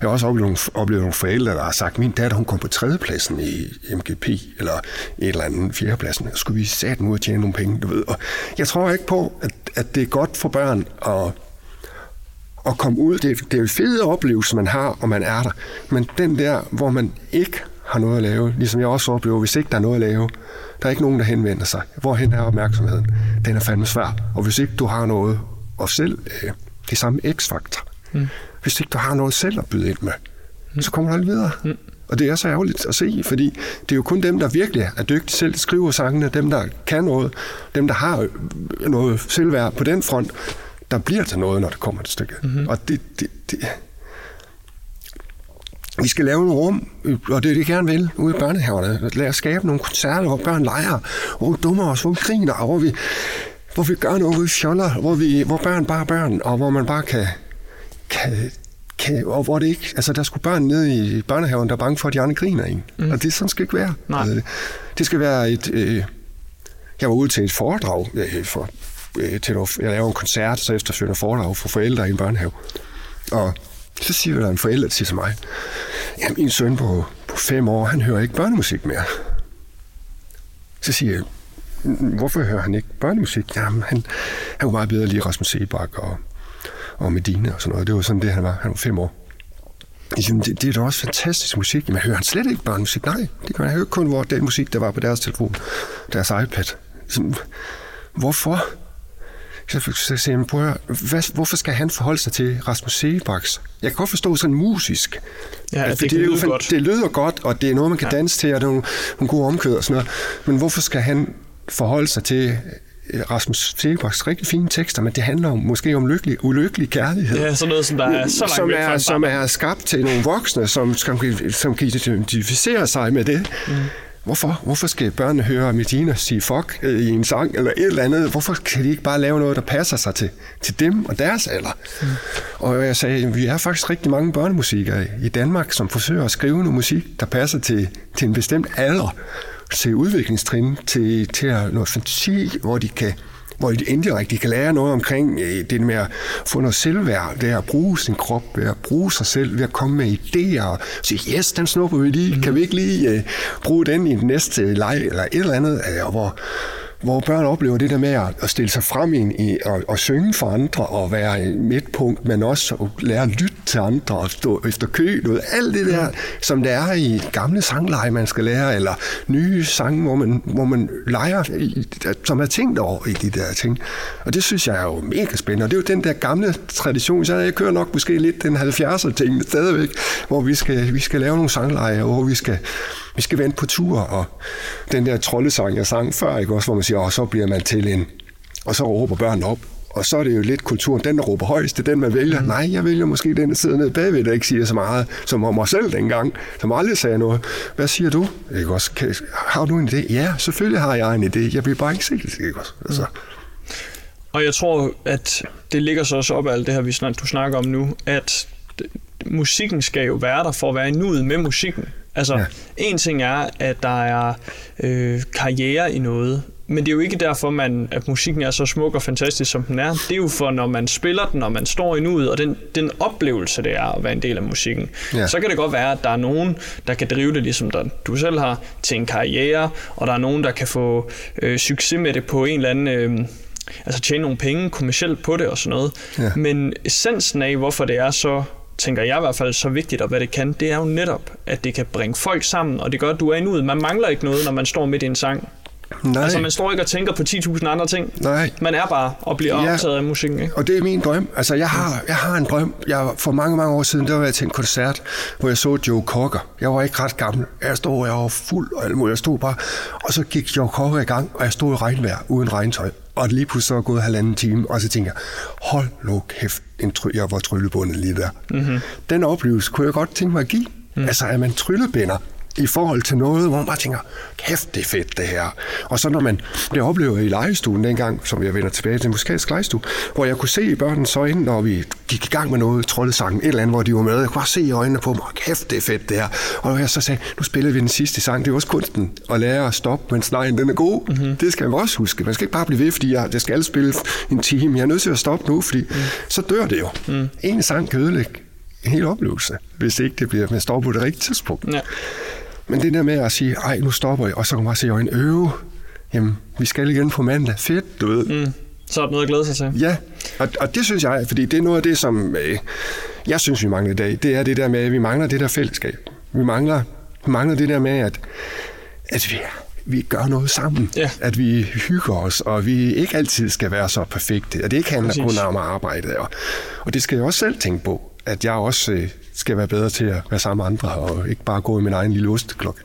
Jeg har også oplevet nogle, oplevet nogle forældre, der har sagt, min datter, hun kom på tredjepladsen i MGP, eller et eller andet fjerdepladsen. Skulle vi sat ud og tjene nogle penge, du ved. Og jeg tror ikke på, at, at det er godt for børn at at komme ud. Det, det er en fede oplevelse, man har, og man er der. Men den der, hvor man ikke har noget at lave, ligesom jeg også oplever, hvis ikke der er noget at lave, der er ikke nogen, der henvender sig. Hvorhen er opmærksomheden? Den er fandme svær. Og hvis ikke du har noget og selv, øh, det samme x-faktor. Mm. Hvis ikke du har noget selv at byde ind med, mm. så kommer du aldrig videre. Mm. Og det er så ærgerligt at se, fordi det er jo kun dem, der virkelig er dygtige selv, skriver sangene, dem, der kan noget, dem, der har noget selvværd på den front, der bliver til noget, når det kommer til stykket. Mm-hmm. Og det, det, det, vi skal lave en rum, og det er det, gerne vil, ude i børnehaverne. Lad os skabe nogle koncerter, hvor børn leger, hvor vi dummer os, hvor vi griner, og hvor vi, hvor vi gør noget, hvor vi fjoller, hvor, vi, hvor børn bare er børn, og hvor man bare kan, kan, kan, og hvor det ikke, altså der skulle børn nede i børnehaven, der er bange for, at de andre griner en. Mm. Og det sådan skal ikke være. Nej. Altså, det, det skal være et, øh, jeg var ude til et foredrag øh, for, øh, Øh, til noget, jeg laver en koncert, så efterfølgende foredrag for forældre i en børnehave. Og så siger der en forælder til mig, ja, min søn på, på fem år, han hører ikke børnemusik mere. Så siger jeg, hvorfor hører han ikke børnemusik? Jamen, han, han var meget bedre lige Rasmus Sebak og, og Medina og sådan noget. Det var sådan det, han var. Han var fem år. Jamen, det, det er da også fantastisk musik. Men hører han slet ikke børnemusik? Nej, det kan man høre kun hvor den musik, der var på deres telefon, deres iPad. Så, hvorfor? Så, så siger jeg, prøv at høre, hvad, hvorfor skal han forholde sig til Rasmus Sebaks? Jeg kan godt forstå sådan musisk. Ja, det, det, det, lyder godt. det lyder godt, og det er noget, man kan ja. danse til, og det er nogle, nogle gode omkød og sådan noget. Men hvorfor skal han forholde sig til øh, Rasmus Sebaks rigtig fine tekster, men det handler om, måske om lykkelig, ulykkelig kærlighed. Ja, sådan noget, som der er så langt som er, som er skabt til nogle voksne, som, som, som kan identificere sig med det. Mm. Hvorfor? Hvorfor skal børnene høre Medina sige fuck øh, i en sang eller et eller andet? Hvorfor kan de ikke bare lave noget, der passer sig til, til dem og deres alder? Mm. Og jeg sagde, at vi er faktisk rigtig mange børnemusikere i Danmark, som forsøger at skrive noget musik, der passer til, til en bestemt alder, til udviklingstrin, til, til noget fantasi, hvor de kan hvor I indirekte kan lære noget omkring øh, det med at få noget selvværd, det at bruge sin krop, ved at bruge sig selv, ved at komme med idéer og sige, yes, den snupper vi lige, mm. kan vi ikke lige øh, bruge den i den næste leg, eller et eller andet, øh, og hvor hvor børn oplever det der med at stille sig frem i, i og, og synge for andre og være i midtpunkt, men også at lære at lytte til andre og stå efter kø. Noget. Alt det der, som der er i gamle sangleje, man skal lære, eller nye sange, hvor man, hvor man leger, som er tænkt over i de der ting. Og det synes jeg er jo mega spændende. Og det er jo den der gamle tradition, så jeg kører nok måske lidt den 70'er ting stadigvæk, hvor vi skal, vi skal lave nogle sangleje, hvor vi skal vi skal vente på tur, og den der troldesang, jeg sang før, ikke også, hvor man siger, og så bliver man til en, og så råber børnene op, og så er det jo lidt kulturen, den der råber højst, det er den, man vælger. Mm. Nej, jeg vælger måske den, der sidder nede bagved, der ikke siger så meget, som om mig selv dengang, som aldrig sagde noget. Hvad siger du? Ikke også? Kan, har du en idé? Ja, selvfølgelig har jeg en idé. Jeg bliver bare ikke set, ikke også? Altså. Og jeg tror, at det ligger så også op af alt det her, vi snak, du snakker om nu, at musikken skal jo være der for at være i nuet med musikken. Altså, ja. en ting er, at der er øh, karriere i noget, men det er jo ikke derfor, man, at musikken er så smuk og fantastisk, som den er. Det er jo for, når man spiller den, og man står i nuet, og den, den oplevelse, det er at være en del af musikken. Ja. Så kan det godt være, at der er nogen, der kan drive det, ligesom der, du selv har, til en karriere, og der er nogen, der kan få øh, succes med det på en eller anden... Øh, altså tjene nogle penge kommercielt på det og sådan noget. Ja. Men essensen af, hvorfor det er så tænker jeg i hvert fald så vigtigt, og hvad det kan, det er jo netop, at det kan bringe folk sammen, og det gør, at du er en ud. Man mangler ikke noget, når man står midt i en sang. Nej, Altså, man står ikke og tænker på 10.000 andre ting. nej. Man er bare og bliver Ja. optaget af musikken, ikke? Og det er min drøm. Altså, jeg har, jeg har en drøm. Jeg, for mange, mange år siden, der var jeg til en koncert, hvor jeg så Joe Cocker. Jeg var ikke ret gammel. Jeg stod, jeg var fuld og alt muligt. Jeg stod bare, og så gik Joe Cocker i gang, og jeg stod i regnvejr uden regntøj. Og lige pludselig så var gået halvanden time, og så tænkte jeg, hold nu kæft, en try- jeg var tryllebundet lige der. Mm-hmm. Den oplevelse kunne jeg godt tænke mig at give. Mm. Altså, er man tryllebinder, i forhold til noget, hvor man bare tænker, kæft, det er fedt det her. Og så når man, det oplever i legestuen dengang, som jeg vender tilbage til den musikalske legestue, hvor jeg kunne se i børnenes øjne, når vi gik i gang med noget, troldesangen, et eller andet, hvor de var med, jeg kunne bare se i øjnene på dem, "Åh, kæft, det er fedt det her. Og når jeg så sagde, nu spiller vi den sidste sang, det er også kunsten at lære at stoppe, mens nejen den er god. Mm-hmm. Det skal man også huske. Man skal ikke bare blive ved, fordi jeg, jeg skal spille en time. Jeg er nødt til at stoppe nu, fordi mm. så dør det jo. Mm. En sang kan ødelægge en hel oplevelse, hvis ikke det bliver at stoppe på det rigtige tidspunkt. Ja. Men det der med at sige, ej, nu stopper jeg, og så kan man bare se øjnene, øve, jamen, vi skal igen på mandag. Fedt, du ved. Mm. Så er der noget at glæde sig til. Ja, og, og det synes jeg, fordi det er noget af det, som øh, jeg synes, vi mangler i dag. Det er det der med, at vi mangler det der fællesskab. Vi mangler, vi mangler det der med, at, at vi, vi gør noget sammen. Ja. At vi hygger os, og vi ikke altid skal være så perfekte. At det ikke handler Præcis. kun om arbejde. Og, og det skal jeg også selv tænke på, at jeg også øh, skal være bedre til at være sammen med andre, og ikke bare gå i min egen lille osteklokke.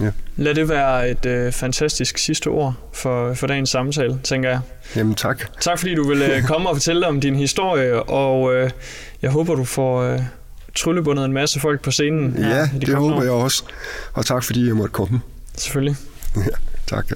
Ja. Lad det være et øh, fantastisk sidste ord for, for dagens samtale, tænker jeg. Jamen tak. Tak fordi du vil øh, komme og fortælle om din historie, og øh, jeg håber, du får øh, tryllebundet en masse folk på scenen. her Ja, i de det håber år. jeg også. Og tak fordi jeg måtte komme. Selvfølgelig. Ja, tak.